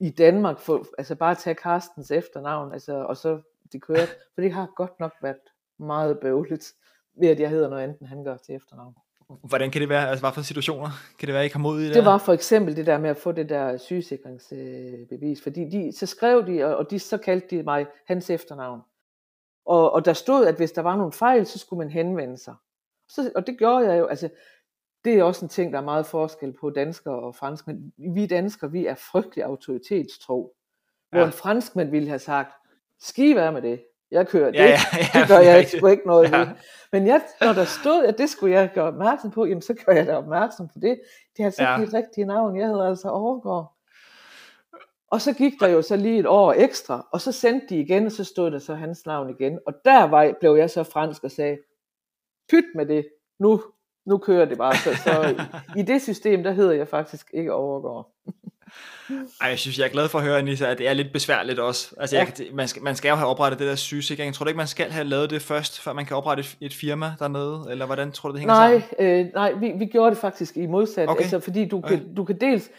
i Danmark, få, altså bare tage Carstens efternavn, altså, og så det kører, for det har godt nok været meget bøvlet, ved at jeg hedder noget andet, end han gør til efternavn. Hvordan kan det være? Altså, hvad for situationer kan det være, I kom ud i det? Det var for eksempel det der med at få det der sygesikringsbevis, fordi de, så skrev de, og de, så kaldte de mig hans efternavn. Og, og der stod, at hvis der var nogle fejl, så skulle man henvende sig. Så, og det gjorde jeg jo. Altså, det er også en ting, der er meget forskel på danskere og franskmænd. Vi danskere, vi er frygtelig autoritetstro. Hvor ja. en franskmand ville have sagt, ski være med det. Jeg kører det. Ja, ja, ja, det gør jeg rigtigt. sgu ikke noget Ja. ved. Men jeg, når der stod, at det skulle jeg gøre opmærksom på, jamen så gør jeg da opmærksom på det. Det er altså Ja. ikke mit rigtige navn. Jeg hedder altså Overgaard. Og så gik der jo så lige et år ekstra, og så sendte de igen, og så stod der så hans navn igen. Og der var, blev jeg så fransk og sagde, pyt med det, nu, nu kører det bare. Så, så i, det system, der hedder jeg faktisk ikke Overgaard. Ej, jeg synes, jeg er glad for at høre, Anissa, at det er lidt besværligt også. Altså, Ja. jeg, man, skal, man skal jo have oprettet det der sygesikring. Tror du ikke, man skal have lavet det først, før man kan oprette et, et firma dernede? Eller hvordan tror du, det hænger Nej, sammen? øh, nej vi, vi gjorde det faktisk i modsat. Okay. Altså, fordi du, Okay. kan, du kan dels,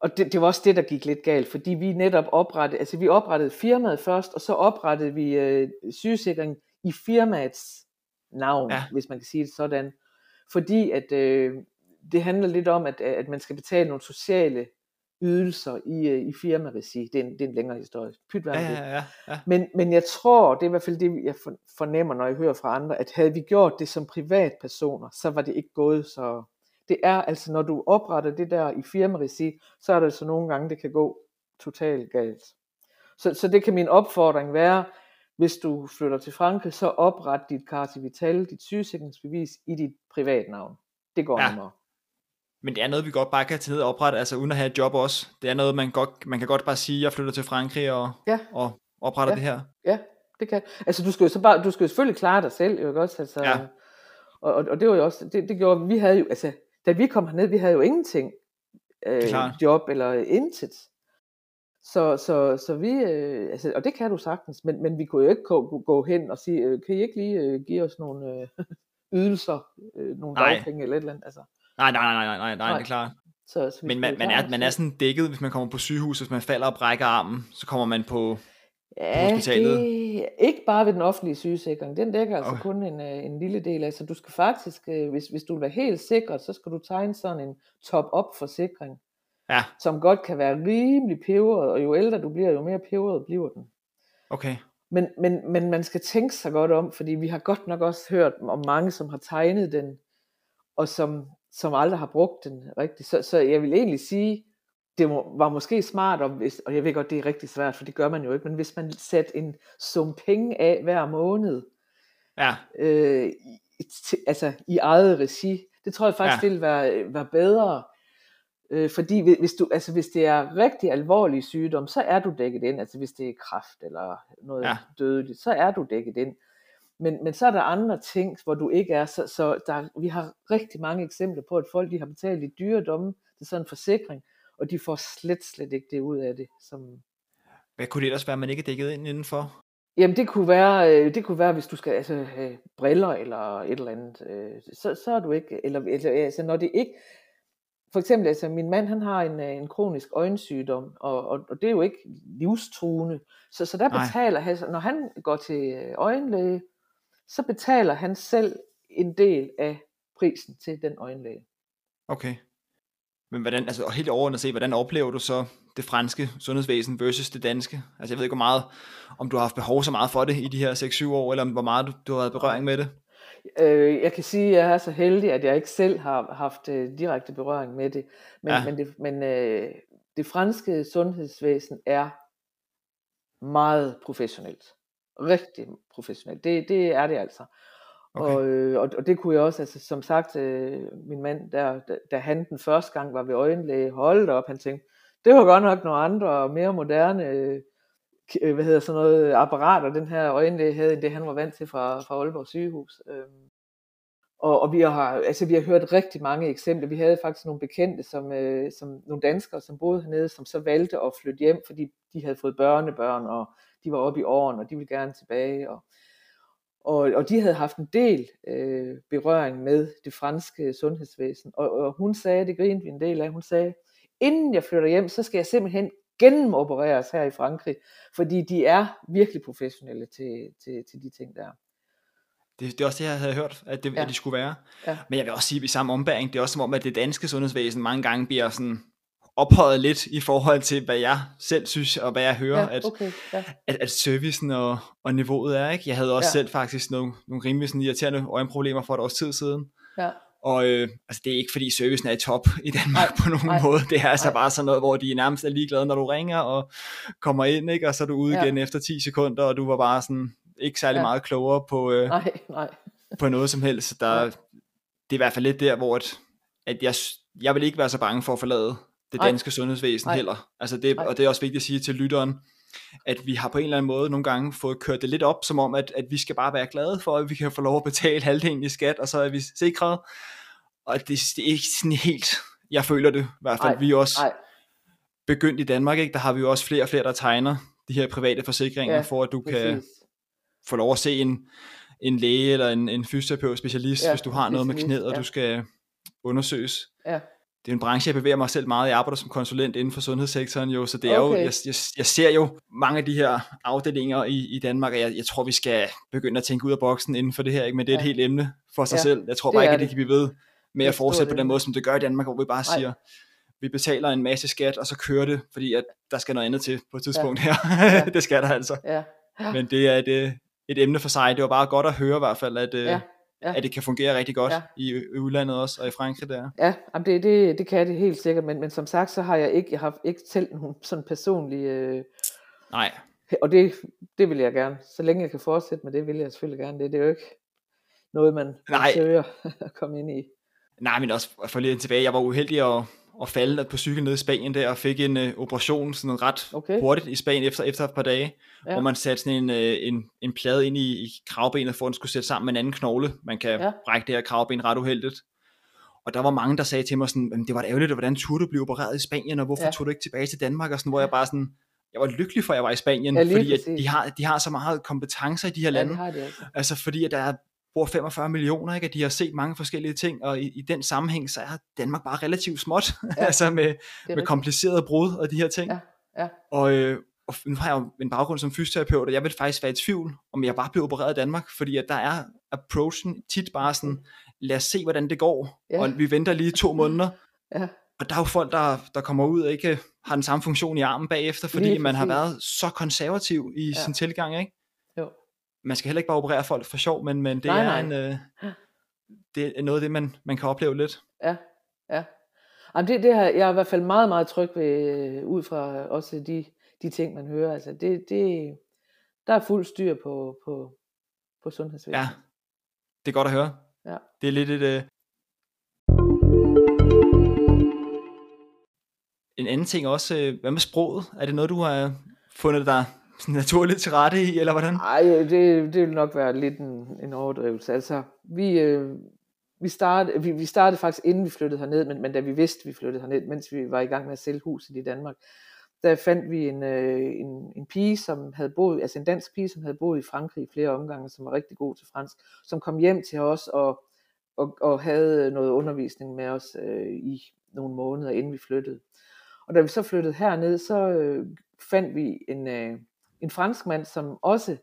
og det, det var også det, der gik lidt galt, fordi vi netop oprettede, altså vi oprettede firmaet først, og så oprettede vi øh, sygesikring i firmaets navn, Ja. hvis man kan sige det sådan. Fordi at øh, det handler lidt om, at, at man skal betale nogle sociale ydelser i, øh, i firmaregi. Det er en, det er en længere historie. Pyt være Ja, ja, ja. ja. Men, men jeg tror, det er i hvert fald det, jeg for- fornemmer, når jeg hører fra andre, at havde vi gjort det som privatpersoner, så var det ikke gået så... Det er altså, når du opretter det der i firmaregi, så er det så nogle gange, det kan gå totalt galt. Så, så det kan min opfordring være, hvis du flytter til Frankrig, så opret dit Carte Vitale, dit sygesikringsbevis i dit privatnavn. Det går Ja. nemmere. Men det er noget, vi godt bare kan tage ned og oprette, altså uden at have et job også. Det er noget, man, godt, man kan godt bare sige, jeg flytter til Frankrig og, Ja. og opretter Ja. det her. Ja, det kan. Altså du skal jo så bare, du skal jo selvfølgelig klare dig selv, jo ikke også? Altså, Ja. og, og, og, det var jo også, det, det gjorde, vi havde jo, altså, da vi kom herned, vi havde jo ingenting, øh, job eller intet. Så, så, så vi, øh, altså, og det kan du sagtens, men, men vi kunne jo ikke gå, gå hen og sige, øh, kan I ikke lige øh, give os nogle øh, [laughs] ydelser, øh, nogle Nej. dagpenge eller et eller andet. Altså, Nej, nej, nej, nej, nej, nej, det er klart. så, så Men man, man, er, man er sådan dækket, hvis man kommer på sygehus, hvis man falder og brækker armen, så kommer man på... Ja, hospitalet? det ikke bare ved den offentlige sygesikring. Den dækker altså Okay. kun en, øh, en lille del. Altså du skal faktisk, øh, hvis, hvis du vil være helt sikker, så skal du tegne sådan en top-up forsikring, Ja, som godt kan være rimelig peberet, og jo ældre du bliver, jo mere peberet bliver den. okay. Men, men, men man skal tænke sig godt om, fordi vi har godt nok også hørt om mange, som har tegnet den, og som, som aldrig har brugt den rigtigt. Så, så jeg vil egentlig sige, det var måske smart, om, hvis, og jeg ved godt, det er rigtig svært, for det gør man jo ikke, men hvis man satte en sum penge af hver måned, Ja, øh, til, altså i eget regi, det tror jeg faktisk Ja. ville være, være bedre. Øh, fordi hvis- du, altså hvis det er rigtig alvorlig sygdom, så er du dækket ind. Altså hvis det er kræft eller noget Ja. dødeligt, så er du dækket ind. Men, men så er der andre ting, hvor du ikke er. Så, så der, vi har rigtig mange eksempler på, at folk de har betalt i dyre domme til sådan en forsikring, og de får slet, slet ikke det ud af det. Som, hvad kunne det ellers være, man ikke er dækket ind indenfor? Jamen det kunne være, øh, det kunne være hvis du skal altså have briller eller et eller andet, øh, så, så er du ikke, eller, eller altså når det ikke, for eksempel altså min mand han har en, øh, en kronisk øjensygdom, og, og, og det er jo ikke livstruende, så, så der Nej. betaler han, når han går til øjenlæge, så betaler han selv en del af prisen til den øjenlæge. Okay. Men hvordan, altså helt overordnet set, hvordan oplever du så det franske sundhedsvæsen versus det danske? Altså jeg ved ikke hvor meget, om du har haft behov så meget for det i de her 6-7 år, eller om hvor meget du, du har været berøring med det? Øh, jeg kan sige, at jeg er så heldig, at jeg ikke selv har haft øh, direkte berøring med det. Men, ja. men, det, men øh, det franske sundhedsvæsen er meget professionelt. Rigtig professionelt. Det, det er det altså. Okay. Og, øh, og, og det kunne jeg også, altså som sagt, øh, min mand, der, da, da han den første gang var ved øjenlæge, holdt op, han tænkte, det var godt nok nogle andre og mere moderne øh, øh, hvad hedder sådan noget, apparater, den her øjenlæge havde, end det han var vant til fra, fra Aalborg sygehus. Øhm, og, og vi har, altså vi har hørt rigtig mange eksempler. Vi havde faktisk nogle bekendte, som, øh, som nogle danskere, som boede hernede, som så valgte at flytte hjem, fordi de havde fået børnebørn, og de var oppe i åren, og de ville gerne tilbage. Og, og, og de havde haft en del øh, berøring med det franske sundhedsvæsen. Og, og hun sagde, det grinede vi en del af, hun sagde, inden jeg flytter hjem, så skal jeg simpelthen gennemopereres her i Frankrig, fordi de er virkelig professionelle til, til, til de ting der. Det, det er også det, jeg havde hørt, at, det, ja. At de skulle være. Ja. Men jeg vil også sige, at i samme ombæring, det er også som om, at det danske sundhedsvæsen mange gange bliver sådan ophøjet lidt i forhold til, hvad jeg selv synes, og hvad jeg hører, Ja, at, okay, ja. at, at servicen og, og niveauet er. Ikke? Jeg havde også ja. Ja. selv faktisk nogle, nogle rimelig sådan irriterende øjenproblemer for et års tid siden. ja. Og øh, altså, det er ikke fordi servicen er i top i Danmark Nej, på nogen nej, måde. Det er altså nej. bare sådan noget, hvor de nærmest er ligeglade, når du ringer og kommer ind, ikke? og så er du ude Ja. igen efter 10 sekunder, og du var bare sådan, ikke særlig Ja. meget klogere på, øh, Nej, nej. på noget som helst. Så Der, Nej. det er i hvert fald lidt der, hvor at, at jeg, jeg vil ikke være så bange for at forlade det danske sundhedsvæsen Nej. heller. Altså det, og det er også vigtigt at sige til lytteren, at vi har på en eller anden måde nogle gange fået kørt det lidt op, som om, at, at vi skal bare være glade for, at vi kan få lov at betale halvdelen i skat, og så er vi sikret. Og det, det er ikke sådan helt, jeg føler det i hvert fald. Nej. Vi er også Nej, begyndt i Danmark, ikke? der har vi jo også flere og flere, der tegner de her private forsikringer, ja, for at du kan præcis. få lov at se en, en læge eller en, en fysioterapeut specialist, ja, hvis du har noget med knæet, og ja. du skal undersøges. Ja, Det er en branche, jeg bevæger mig selv meget. Jeg arbejder som konsulent inden for sundhedssektoren, jo, så det er jo, jeg, jeg, jeg ser jo mange af de her afdelinger i, i Danmark, og jeg, jeg tror, vi skal begynde at tænke ud af boksen inden for det her, ikke? men det er et Ja. helt emne for sig Ja, selv. Jeg tror bare ikke, at det kan blive ved med at fortsætte på den måde, som det gør i Danmark, hvor vi bare Nej. siger, vi betaler en masse skat, og så kører det, fordi at der skal noget andet til på et tidspunkt her. Ja. [laughs] det skal der altså. ja, ja. Men det er et, øh, et emne for sig. Det var bare godt at høre i hvert fald, at, øh, Ja, ja. at det kan fungere rigtig godt Ja. i, i udlandet også, og i Frankrig der. Ja, jamen det, det, det kan det helt sikkert, men, men som sagt, så har jeg ikke, jeg har ikke selv nogen sådan personlig, øh, Nej, og det, det vil jeg gerne. Så længe jeg kan fortsætte med det, vil jeg selvfølgelig gerne det. Det er jo ikke noget, man, man Nej. søger [laughs] at komme ind i. nej, men også for lige tilbage, jeg var uheldig at, at falde på cykel nede i Spanien der, og fik en øh, operation sådan ret Okay. hurtigt i Spanien efter, efter et par dage, ja. Hvor man satte sådan en, øh, en, en plade ind i, i kravbenet, for at den skulle sætte sammen med en anden knogle. Man kan ja. Brække det her kravben ret uheldigt. Og der var mange, der sagde til mig sådan, "Jamen, det var da ærgerligt, og hvordan turde du blive opereret i Spanien, og hvorfor ja. Tog du ikke tilbage til Danmark? Og sådan, hvor jeg bare sådan, jeg var lykkelig for, at jeg var i Spanien, Ja, fordi at de, har, de har så meget kompetencer i de her Ja, lande. det har de altså. Altså fordi at der er bor 45 millioner, ikke? og de har set mange forskellige ting, og i, i den sammenhæng, så er Danmark bare relativt småt, [laughs] ja. altså med, med komplicerede brud og de her ting. Ja, ja. Og, øh, og nu har jeg jo en baggrund som fysioterapeut, og jeg vil faktisk være i tvivl, om jeg bare bliver opereret i Danmark, fordi at der er approachen tit bare sådan, lad os se, hvordan det går, ja. Og vi venter lige to [laughs] måneder, Ja, og der er jo folk, der, der kommer ud og ikke har den samme funktion i armen bagefter, fordi man har været så konservativ i. Ja. sin tilgang, ikke? Man skal heller ikke bare operere folk for sjov, men, men det Nej, er nej. en, øh, det er noget af det, man, man kan opleve lidt. Ja, ja. Jamen det, det har, jeg er i hvert fald meget, meget tryg ved, øh, ud fra også de, de ting, man hører. Altså det, det, der er fuld styr på, på, på sundhedsvæsenet. Ja, det er godt at høre. Ja. Det er lidt et... Øh... En anden ting også, øh, hvad med sproget? Er det noget, du har fundet dig naturligt til rette i, eller hvordan? Nej, øh, det, det vil nok være lidt en, en overdrivelse. Altså, vi, øh, vi, startede, vi, vi startede faktisk inden vi flyttede herned, men, men da vi vidste, vi flyttede herned, mens vi var i gang med at sælge huset i Danmark, der fandt vi en, øh, en, en pige, som havde boet, altså en dansk pige, som havde boet i Frankrig i flere omgange, som var rigtig god til fransk, som kom hjem til os og, og, og havde noget undervisning med os øh, i nogle måneder, inden vi flyttede. Og da vi så flyttede herned, så øh, fandt vi en, øh, en franskmand, som også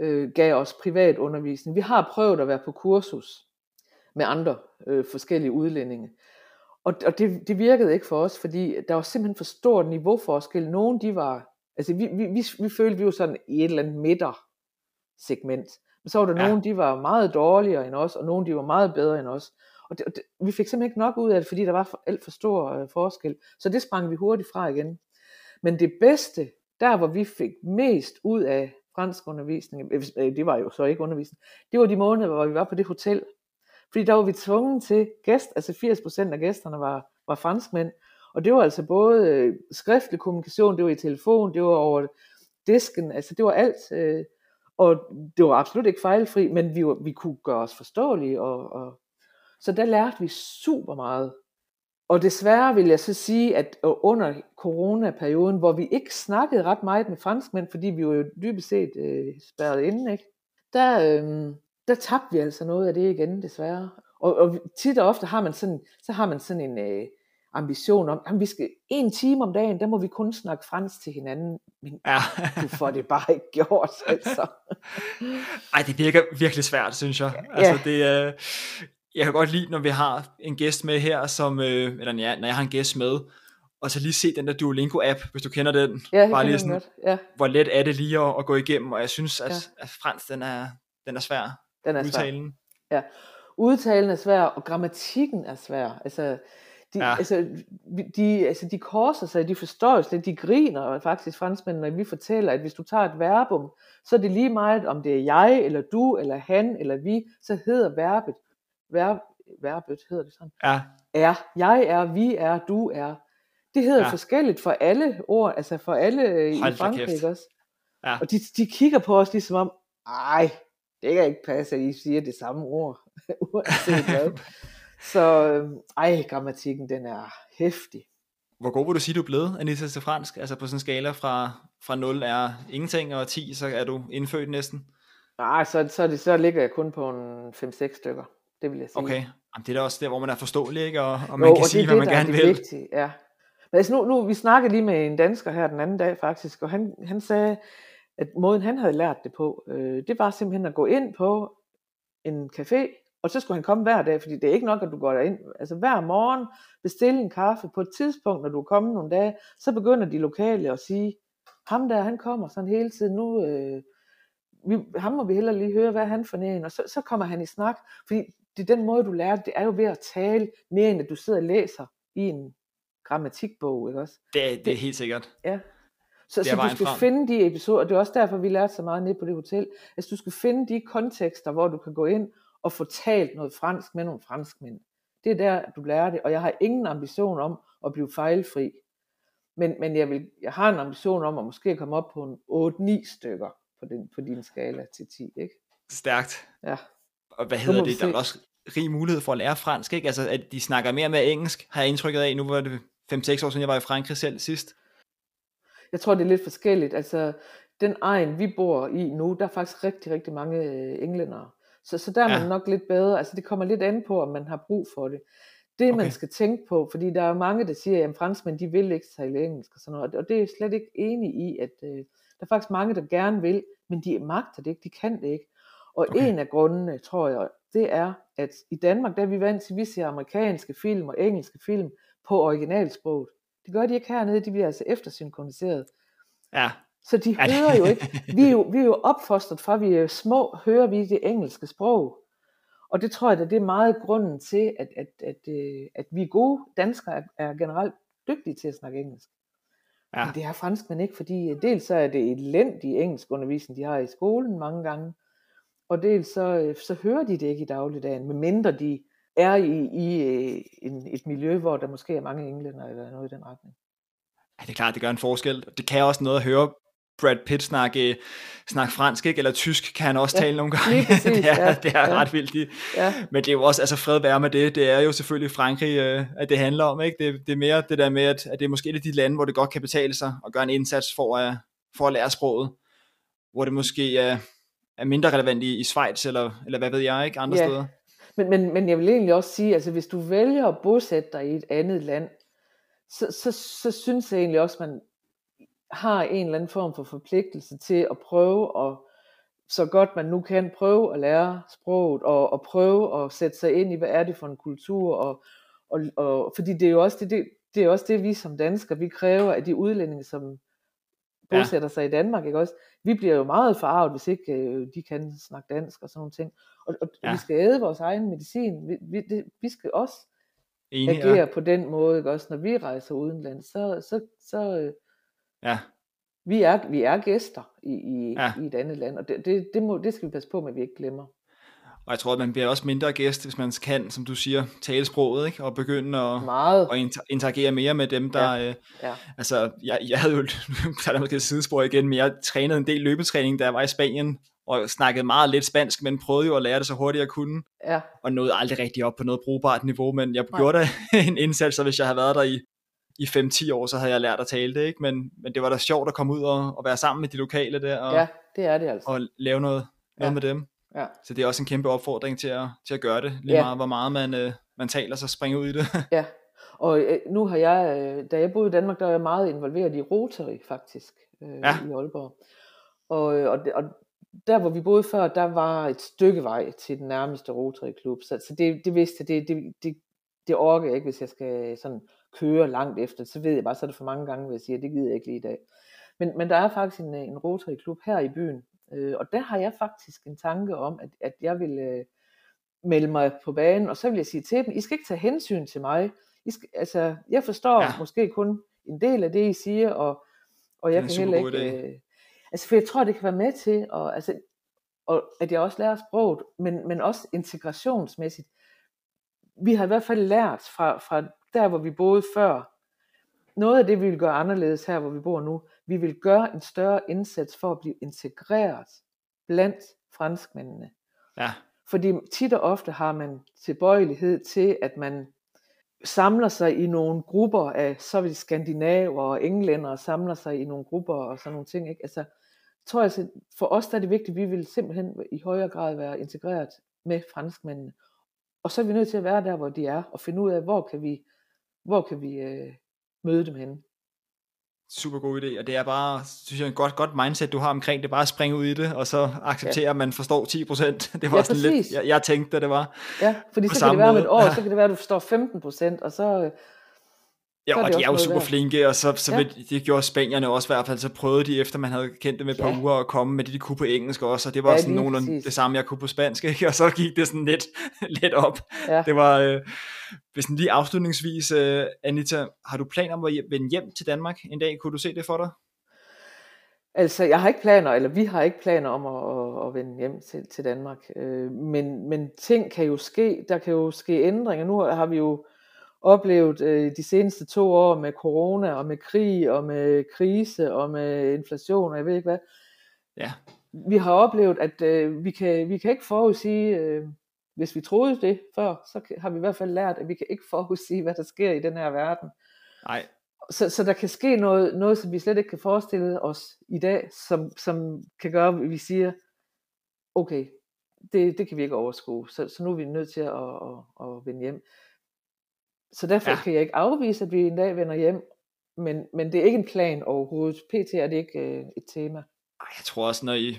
øh, gav os privat undervisning. Vi har prøvet at være på kursus med andre øh, forskellige udlændinge. Og, og det, det virkede ikke for os, fordi der var simpelthen for stort niveauforskel. Nogle, de var, altså vi, vi, vi, vi følte, vi var sådan i et eller andet midter segment. Men så var der ja. nogen, de var meget dårligere end os, og nogen, de var meget bedre end os. Og det, og det, vi fik simpelthen ikke nok ud af det, fordi der var for, alt for stor øh, forskel. Så det sprang vi hurtigt fra igen. Men det bedste, der hvor vi fik mest ud af fransk undervisning, øh, øh, det var jo så ikke undervisning, det var de måneder, hvor vi var på det hotel. Fordi der var vi tvunget til gæst, altså 80% af gæsterne var, var franskmænd, og det var altså både øh, skriftlig kommunikation, det var i telefon, det var over disken, altså det var alt, øh, og det var absolut ikke fejlfri, men vi, var, vi kunne gøre os forståelige, og, og, så der lærte vi super meget. Og desværre vil jeg så sige, at under coronaperioden, hvor vi ikke snakkede ret meget med franskmænd, fordi vi var jo dybest set øh, spærret inde, ikke? Der, øh, der tabte vi altså noget af det igen, desværre. Og, og tit og ofte har man sådan, så har man sådan en øh, ambition om, at vi skal en time om dagen, der må vi kun snakke fransk til hinanden. Men Ja. du får det bare ikke gjort, [laughs] altså. Ej, det virker virkelig svært, synes jeg. Altså, det, øh, jeg kan godt lide, når vi har en gæst med her, som, øh, eller ja, når jeg har en gæst med, og så lige se den der Duolingo-app, hvis du kender den. Ja, Bare lige sådan. Ja, hvor let er det lige at, at gå igennem, og jeg synes, at, Ja. at fransk, den er, den er svær. den er svær. Udtalen. Udtalen er svær, og grammatikken er svær. Altså, De, Ja. altså, de, altså, de korser sig, de forstår slet, de griner faktisk franskmændene, når vi fortæller, at hvis du tager et verbum, så er det lige meget, om det er jeg, eller du, eller han, eller vi, så hedder verbet, verb, verbet hedder det sådan, Ja, er, jeg er, vi er, du er. Det hedder Ja. forskelligt for alle ord, altså for alle øh, i Hold da Frankrig, også? Ja. Og de, de kigger på os ligesom om, ej, det kan ikke passe, at I siger det samme ord, [laughs] uanset hvad. Så, øh, ej, grammatikken, den er hæftig. Hvor god vil du sige, du er blevet, Anissa, til fransk? Altså på sådan en skala fra, fra 0 er ingenting, og 10, så er du indfødt næsten. Nej, så, så, så ligger jeg kun på en 5-6 stykker, det vil jeg sige. Okay, Jamen, det er da også der, hvor man er forståelig, ikke? Og, og Jo, man kan og sige, det hvad det, man er gerne det vil. Vigtige, ja. Men altså nu, nu, vi snakkede lige med en dansker her den anden dag faktisk, og han, han sagde, at måden han havde lært det på, øh, det var simpelthen at gå ind på en café, og så skulle han komme hver dag, fordi det er ikke nok, at du går derind. Altså hver morgen, bestille en kaffe på et tidspunkt, når du er kommet nogle dage, så begynder de lokale at sige, ham der, han kommer sådan hele tiden, nu, øh, vi, ham må vi hellere lige høre, hvad han for en, og så, så kommer han i snak, fordi det er den måde, du lærer det, det er jo ved at tale mere, end at du sidder og læser i en grammatikbog, ikke også? Det, er- det er helt sikkert. Ja. Så, Det så du skal frem. finde de episoder, det er også derfor, vi lærte så meget nede på det hotel, altså du skal finde de kontekster, hvor du kan gå ind og få talt noget fransk med nogle franskmænd. Det er der, du lærer det, og jeg har ingen ambition om at blive fejlfri. Men, men jeg, vil, jeg har en ambition om at måske komme op på en 8-9 stykker på, den, på din skala til 10, ikke? Stærkt. Ja. Og hvad hedder det? Der er også rig mulighed for at lære fransk, ikke? Altså, at de snakker mere med engelsk, har jeg indtrykket af. Nu var det 5-6 år siden, jeg var i Frankrig selv sidst. Jeg tror, det er lidt forskelligt. Altså, den egen, vi bor i nu, der er faktisk rigtig, rigtig mange øh, englændere. Så, så der er man Ja. nok lidt bedre. Altså, det kommer lidt an på, om man har brug for det. Det. Okay. man skal tænke på, fordi der er mange, der siger, at franskmænd, de vil ikke tale engelsk og sådan noget. Og det er jeg slet ikke enig i, at øh, der er faktisk mange, der gerne vil, men de magter det ikke, de kan det ikke. Og Okay. en af grundene, tror jeg, det er, at i Danmark, der er vi vant til, at vi ser amerikanske film og engelske film på originalsproget. Det gør de ikke hernede, de bliver altså eftersynkroniseret. Ja, Så de det- hører jo ikke. Vi er jo, vi er jo opfostret fra, vi er små, hører vi det engelske sprog. Og det tror jeg, at det er meget grunden til, at, at, at, øh, at vi gode danskere er, er generelt dygtige til at snakke engelsk. ja. Ja. Men det er franskmænd ikke, fordi øh, dels så er det elendig engelsk undervisning, de har i skolen mange gange, og dels så, øh, så hører de det ikke i dagligdagen, medmindre de er i, i øh, en, et miljø, hvor der måske er mange englænder eller noget i den retning. Ja, det er klart, det gør en forskel. Det kan også noget at høre Brad Pitt snakke, snakke fransk, ikke? eller tysk kan han også Ja, tale nogle gange. [laughs] præcis, det er, ja, det er ja. ret vildt. Ja, Men det er jo også, altså fred være med det, det er jo selvfølgelig Frankrig, øh, at det handler om, ikke? Det, det er mere det der med, at, at det er måske et af de lande, hvor det godt kan betale sig at gøre en indsats for at, for at lære sproget, hvor det måske er, er mindre relevant i, i Schweiz, eller, eller hvad ved jeg, ikke? Andre Ja. steder. Men, men, men jeg vil egentlig også sige, altså hvis du vælger at bosætte dig i et andet land, så, så, så synes jeg egentlig også, at man har en eller anden form for forpligtelse til at prøve at, så godt man nu kan, prøve at lære sproget, og, og prøve at sætte sig ind i, hvad er det for en kultur, og, og, og fordi det er jo også det, det, det er også det, vi som danskere, vi kræver af de udlændinge, som Ja. bosætter sig i Danmark, ikke også? Vi bliver jo meget forarvet, hvis ikke øh, de kan snakke dansk og sådan nogle ting. Og, og Ja. ja. vi skal æde vores egen medicin. Vi, vi, det, vi skal også Enig, agere ja. på den måde, ikke også? Når vi rejser udenlands, så, så, så øh, ja. vi, er, vi er gæster i, i, Ja. ja. i et andet land, og det, det, det, må, det skal vi passe på med, at vi ikke glemmer. Og jeg tror, at man bliver også mindre gæst, hvis man kan, som du siger, tale sproget, ikke? og begynde at, Meget. og inter- interagere mere med dem, der... Ja. Øh, Ja. altså, jeg, jeg havde jo, [laughs] der er måske sidespor igen, men jeg trænede en del løbetræning, da jeg var i Spanien, og snakkede meget lidt spansk, men prøvede jo at lære det så hurtigt jeg kunne, Ja. og nåede aldrig rigtig op på noget brugbart niveau, men jeg Nej. gjorde da [laughs] en indsats, så hvis jeg havde været der i, i 5-10 år, så havde jeg lært at tale det, ikke? Men, men det var da sjovt at komme ud og, og være sammen med de lokale der, og, ja, det er det altså. og lave noget, noget Ja. med dem. Ja. Så det er også en kæmpe opfordring til at, til at gøre det, lige Ja. meget hvor meget man, øh, man taler, så springe ud i det. Ja, og øh, nu har jeg, øh, da jeg boede i Danmark, der var jeg meget involveret i Rotary faktisk, øh, Ja. i Aalborg. Og, øh, og, og der hvor vi boede før, der var et stykke vej til den nærmeste Rotary klub, så, så det, det vidste jeg, det, det, det, det orker jeg ikke, hvis jeg skal sådan køre langt efter, så ved jeg bare, så er det for mange gange, hvis jeg siger, det gider jeg ikke lige i dag. Men, men der er faktisk en, øh, en Rotary klub her i byen, øh, og der har jeg faktisk en tanke om, at, at jeg vil øh, melde mig på banen, og så vil jeg sige til dem, I skal ikke tage hensyn til mig, I skal, altså, jeg forstår Ja. måske kun en del af det, I siger, og, og jeg kan heller ikke... Øh, altså, for jeg tror, det kan være med til, og, altså, og at jeg også lærer sproget, men, men også integrationsmæssigt. Vi har i hvert fald lært fra, fra der, hvor vi boede før, noget af det, vi vil gøre anderledes her, hvor vi bor nu, vi vil gøre en større indsats for at blive integreret blandt franskmændene. Ja, Fordi tit og ofte har man tilbøjelighed til, at man samler sig i nogle grupper af, så vil skandinaver og englænder samler sig i nogle grupper og sådan nogle ting. Ikke? Altså, jeg tror altså, for os der er det vigtigt, at vi vil simpelthen i højere grad være integreret med franskmændene. Og så er vi nødt til at være der, hvor de er, og finde ud af, hvor kan vi, hvor kan vi øh, møde dem henne. Super god idé, og det er bare, synes jeg, en godt, godt mindset, du har omkring det, bare at springe ud i det, og så acceptere, ja. at man forstår 10%. [laughs] Det var Ja, sådan lidt, jeg, jeg tænkte, da det var. Ja, fordi så kan det være om et år, Ja. så [laughs] kan det være, at du forstår 15 procent, og så, øh, Ja, og det de er jo super værd. flinke, og så, så Ja. ja. det gjorde spanierne også i hvert fald, så prøvede de efter man havde kendt dem et par Ja. uger at komme med det, de kunne på engelsk også, og det var Ja, sådan nogenlunde præcis. det samme, jeg kunne på spansk, ikke? [laughs] og så gik det sådan lidt, [laughs] lidt op. ja. Det var, øh, hvis lige afslutningsvis, øh, Anita, har du planer om at vende hjem til Danmark en dag? Kunne du se det for dig? Altså, jeg har ikke planer, eller vi har ikke planer om at, at, at vende hjem til, til Danmark. Øh, men, men ting kan jo ske, der kan jo ske ændringer. Nu har vi jo oplevet øh, de seneste to år med corona, og med krig, og med krise, og med inflation, og jeg ved ikke hvad. Ja, Vi har oplevet, at øh, vi, kan, vi kan ikke forudsige, øh, hvis vi troede det før, så har vi i hvert fald lært, at vi kan ikke [laughs] forudsige, hvad der sker i den her verden. nej, Så, så der kan ske noget, noget, som vi slet ikke kan forestille os i dag, som, som kan gøre, at vi siger, okay, det, det kan vi ikke overskue, så, så nu er vi nødt til at, at, at vende hjem. Så derfor Ja. kan jeg ikke afvise, at vi en dag vender hjem, men, men det er ikke en plan overhovedet. PT er det ikke øh, et tema. Jeg tror også, når I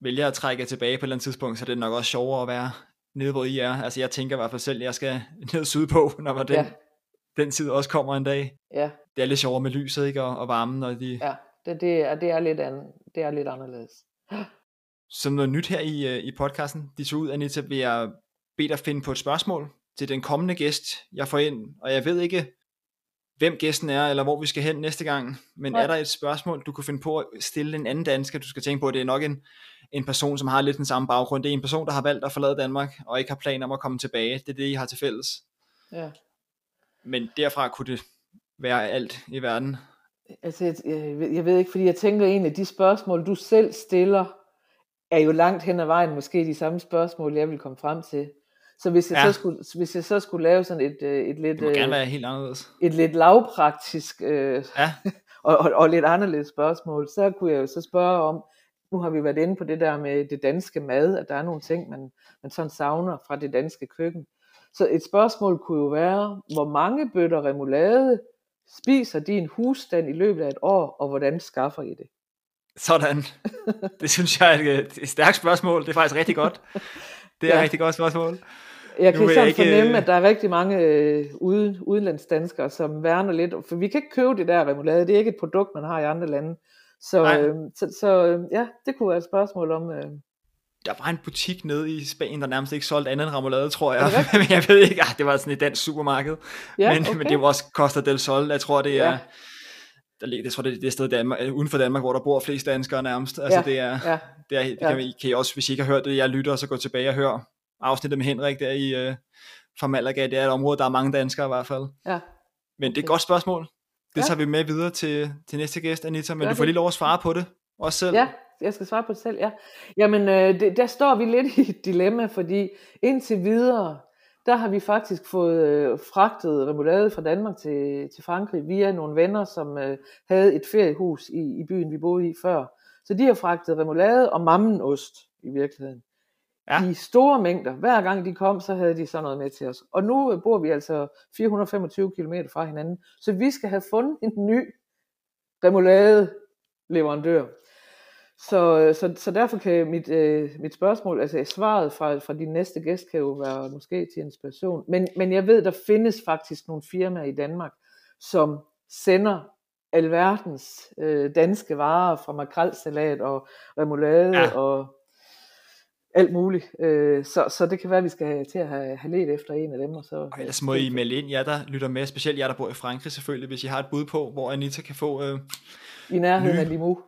vælger at trække jer tilbage på et eller andet tidspunkt, så er det nok også sjovere at være nede, hvor I er. Altså jeg tænker i hvert fald selv, at jeg skal [laughs] ned sydpå, når den, Ja. den tid også kommer en dag. Ja, Det er lidt sjovere med lyset, ikke? Og, og varmen, når de, ja det, det, er, det, er lidt an, det er lidt anderledes. Som noget nyt her i, øh, i podcasten, de så ud, Anita, vil jeg bede dig finde på et spørgsmål til den kommende gæst, jeg får ind. Og jeg ved ikke, hvem gæsten er, eller hvor vi skal hen næste gang. Men Nej. er der et spørgsmål, du kunne finde på at stille en anden dansker, du skal tænke på, at det er nok en, en person, som har lidt den samme baggrund. Det er en person, der har valgt at forlade Danmark, og ikke har planer om at komme tilbage. Det er det, I har til fælles. Ja. Men derfra kunne det være alt i verden. Altså, jeg, jeg, ved- jeg ved ikke, fordi jeg tænker egentlig, at de spørgsmål, du selv stiller, er jo langt hen ad vejen måske de samme spørgsmål, jeg vil komme frem til. Så hvis jeg, Ja. så, skulle, hvis jeg så skulle lave sådan et, øh, et, lidt, Det må gerne øh, være helt anderledes. et lidt lavpraktisk øh, Ja, [laughs] og, og, og lidt anderledes spørgsmål, så kunne jeg jo så spørge om, nu har vi været inde på det der med det danske mad, at der er nogle ting, man, man sådan savner fra det danske køkken. Så et spørgsmål kunne jo være, hvor mange bøtter remoulade spiser din husstand i løbet af et år, og hvordan skaffer I det? Sådan. Det synes jeg er et, et stærkt spørgsmål. Det er faktisk rigtig godt. [laughs] Det er Ja. et rigtig godt spørgsmål. Jeg kan sådan ikke, fornemme, øh, at der er rigtig mange øh, ude, udenlandsdanskere, som værner lidt, for vi kan ikke købe det der remoulade, det er ikke et produkt, man har i andre lande. Så, Nej. øh, så, så øh, ja, det kunne være et spørgsmål om, øh, Der var en butik nede i Spanien, der nærmest ikke solgte andet end remoulade, tror jeg. Men [laughs] jeg ved ikke, ah, det var sådan et dansk supermarked. ja, men, okay. men det var også Costa del Sol. Jeg tror, det er... Ja. Der ligger, jeg tror, det er det sted Danmark, øh, uden for Danmark, hvor der bor flest danskere nærmest. Altså, Ja, det er, ja, det, er, det ja. kan, I, kan I også, hvis I ikke har hørt det, jeg lytter, så gå tilbage og hør afsnittet med Henrik der i, øh, fra Malaga. Det er et område, der er mange danskere i hvert fald. ja. Men det er et godt spørgsmål. Det Ja. tager vi med videre til, til næste gæst, Anita. Men Gør du får lige lov at svare på det. Også selv. Ja, jeg skal svare på det selv, ja. Jamen, øh, det, der står vi lidt i et dilemma, fordi indtil videre, der har vi faktisk fået øh, fragtet remoulade fra Danmark til, til Frankrig via nogle venner, som øh, havde et feriehus i, i byen, vi boede i før. Så de har fragtet remoulade og mammenost i virkeligheden. Ja. I store mængder. Hver gang de kom, så havde de sådan noget med til os. Og nu øh, bor vi altså 425 km fra hinanden, så vi skal have fundet en ny remoulade leverandør. Så, øh, så, så derfor kan mit, øh, mit spørgsmål, altså svaret fra, fra din næste gæst, kan jo være måske til inspiration. Men, men jeg ved, der findes faktisk nogle firmaer i Danmark, som sender alverdens øh, danske varer fra makrelsalat og remoulade Ja. ja. og alt muligt. Øh, så, så det kan være, at vi skal til at have, have let efter en af dem. Og, så, og ellers må I melde ind, jer der lytter med, specielt jer der bor i Frankrig selvfølgelig, hvis I har et bud på, hvor Anita kan få øh, i nærheden af Limoux.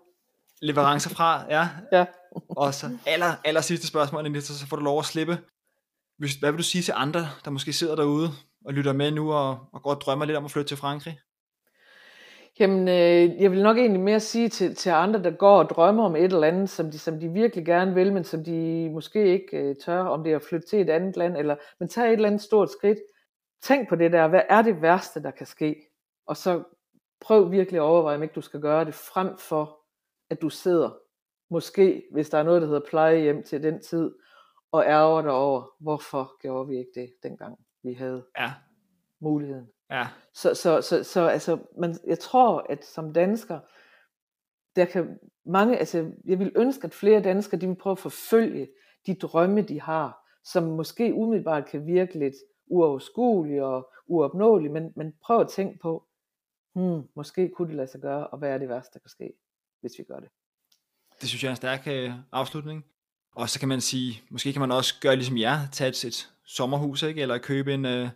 Leverancer fra, ja. [laughs] ja. og så aller, aller sidste spørgsmål, Anita, så får du lov at slippe. Hvis, hvad vil du sige til andre, der måske sidder derude og lytter med nu og, og går og drømmer lidt om at flytte til Frankrig? Jamen, øh, jeg vil nok egentlig mere sige til, til andre, der går og drømmer om et eller andet, som de, som de virkelig gerne vil, men som de måske ikke øh, tør, om det er at flytte til et andet land, eller men tag et eller andet stort skridt. Tænk på det der, hvad er det værste, der kan ske? Og så prøv virkelig at overveje, om ikke du skal gøre det, frem for at du sidder, måske, hvis der er noget, der hedder plejehjem til den tid, og ærger dig over, hvorfor gjorde vi ikke det, dengang vi havde ja muligheden. Ja. Så, så, så, så altså, man, jeg tror, at som dansker, der kan mange, altså, jeg vil ønske, at flere danskere, de vil prøve at forfølge de drømme, de har, som måske umiddelbart kan virke lidt uoverskuelige og uopnåelige, men, men prøv at tænke på, hmm, måske kunne det lade sig gøre, og hvad er det værste, der kan ske, hvis vi gør det. Det synes jeg er en stærk øh, afslutning. Og så kan man sige, måske kan man også gøre ligesom jer, tage et, et sommerhus, ikke? eller købe en, øh,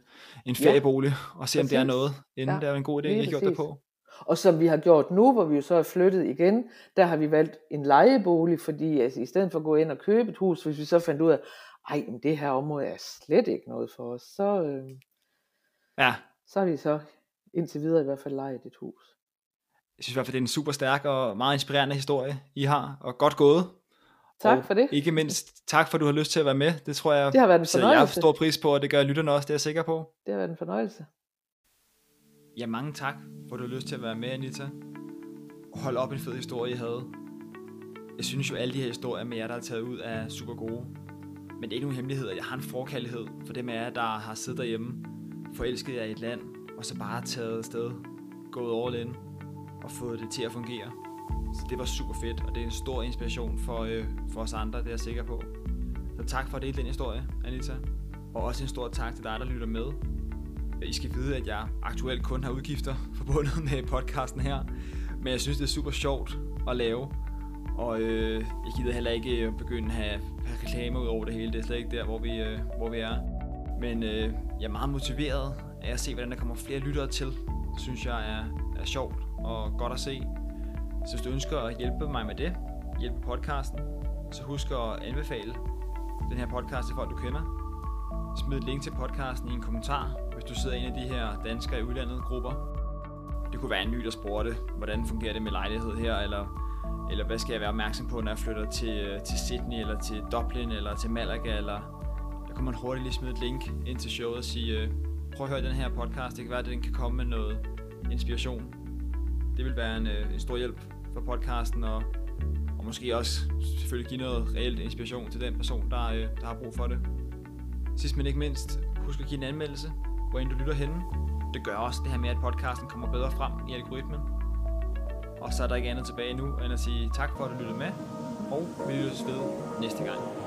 en feriebolig, ja, og se om det er noget, inden ja, det er en god idé, har gjort det på. Og som vi har gjort nu, hvor vi jo så er flyttet igen, der har vi valgt en lejebolig, fordi altså, i stedet for at gå ind og købe et hus, hvis vi så fandt ud af, ej, men det her område er slet ikke noget for os, så, øh, ja. så har vi så indtil videre i hvert fald lejet et hus. Jeg synes i hvert fald, det er en super stærk og meget inspirerende historie, I har, og godt gået. Tak og for det. Ikke mindst tak for, at du har lyst til at være med. Det tror jeg, det har været en fornøjelse. jeg har stor pris på, og det gør lytterne også, det er jeg sikker på. Det har været en fornøjelse. Ja, mange tak, for du har lyst til at være med, Anita. Hold op en fed historie, I havde. Jeg synes jo, alle de her historier med jer, der er taget ud, er super gode. Men det er ikke nogen hemmelighed, at jeg har en forkærlighed for dem af jer, der har siddet derhjemme, forelsket jer i et land, og så bare taget afsted, gået all in, og fået det til at fungere. Så det var super fedt, og det er en stor inspiration for, øh, for os andre, det er jeg sikker på. Så tak for at dele den historie, Anita. Og også en stor tak til dig, der lytter med. I skal vide, at jeg aktuelt kun har udgifter [laughs] forbundet med podcasten her. Men jeg synes, det er super sjovt at lave. Og øh, jeg gider heller ikke øh, begynde at have, have reklamer ud over det hele. Det er slet ikke der, hvor vi, øh, hvor vi er. Men øh, jeg er meget motiveret af at se, hvordan der kommer flere lyttere til. Det synes jeg er, er sjovt og godt at se. Så hvis du ønsker at hjælpe mig med det, hjælpe podcasten, så husk at anbefale den her podcast til folk, du kender. Smid et link til podcasten i en kommentar, hvis du sidder i en af de her danskere i udlandet grupper. Det kunne være en ny, der spurgte, hvordan fungerer det med lejlighed her, eller, eller hvad skal jeg være opmærksom på, når jeg flytter til, til Sydney, eller til Dublin, eller til Malaga, eller der kunne man hurtigt lige smide et link ind til showet og sige, øh, prøv at høre den her podcast, det kan være, at den kan komme med noget inspiration. Det vil være en, øh, en stor hjælp for podcasten, og, og måske også selvfølgelig give noget reelt inspiration til den person, der, øh, der har brug for det. Sidst men ikke mindst, husk at give en anmeldelse, hvor end du lytter henne. Det gør også det her med, at podcasten kommer bedre frem i algoritmen. Og så er der ikke andet tilbage nu, end at sige tak for, at du lyttede med, og vi lyttes ved næste gang.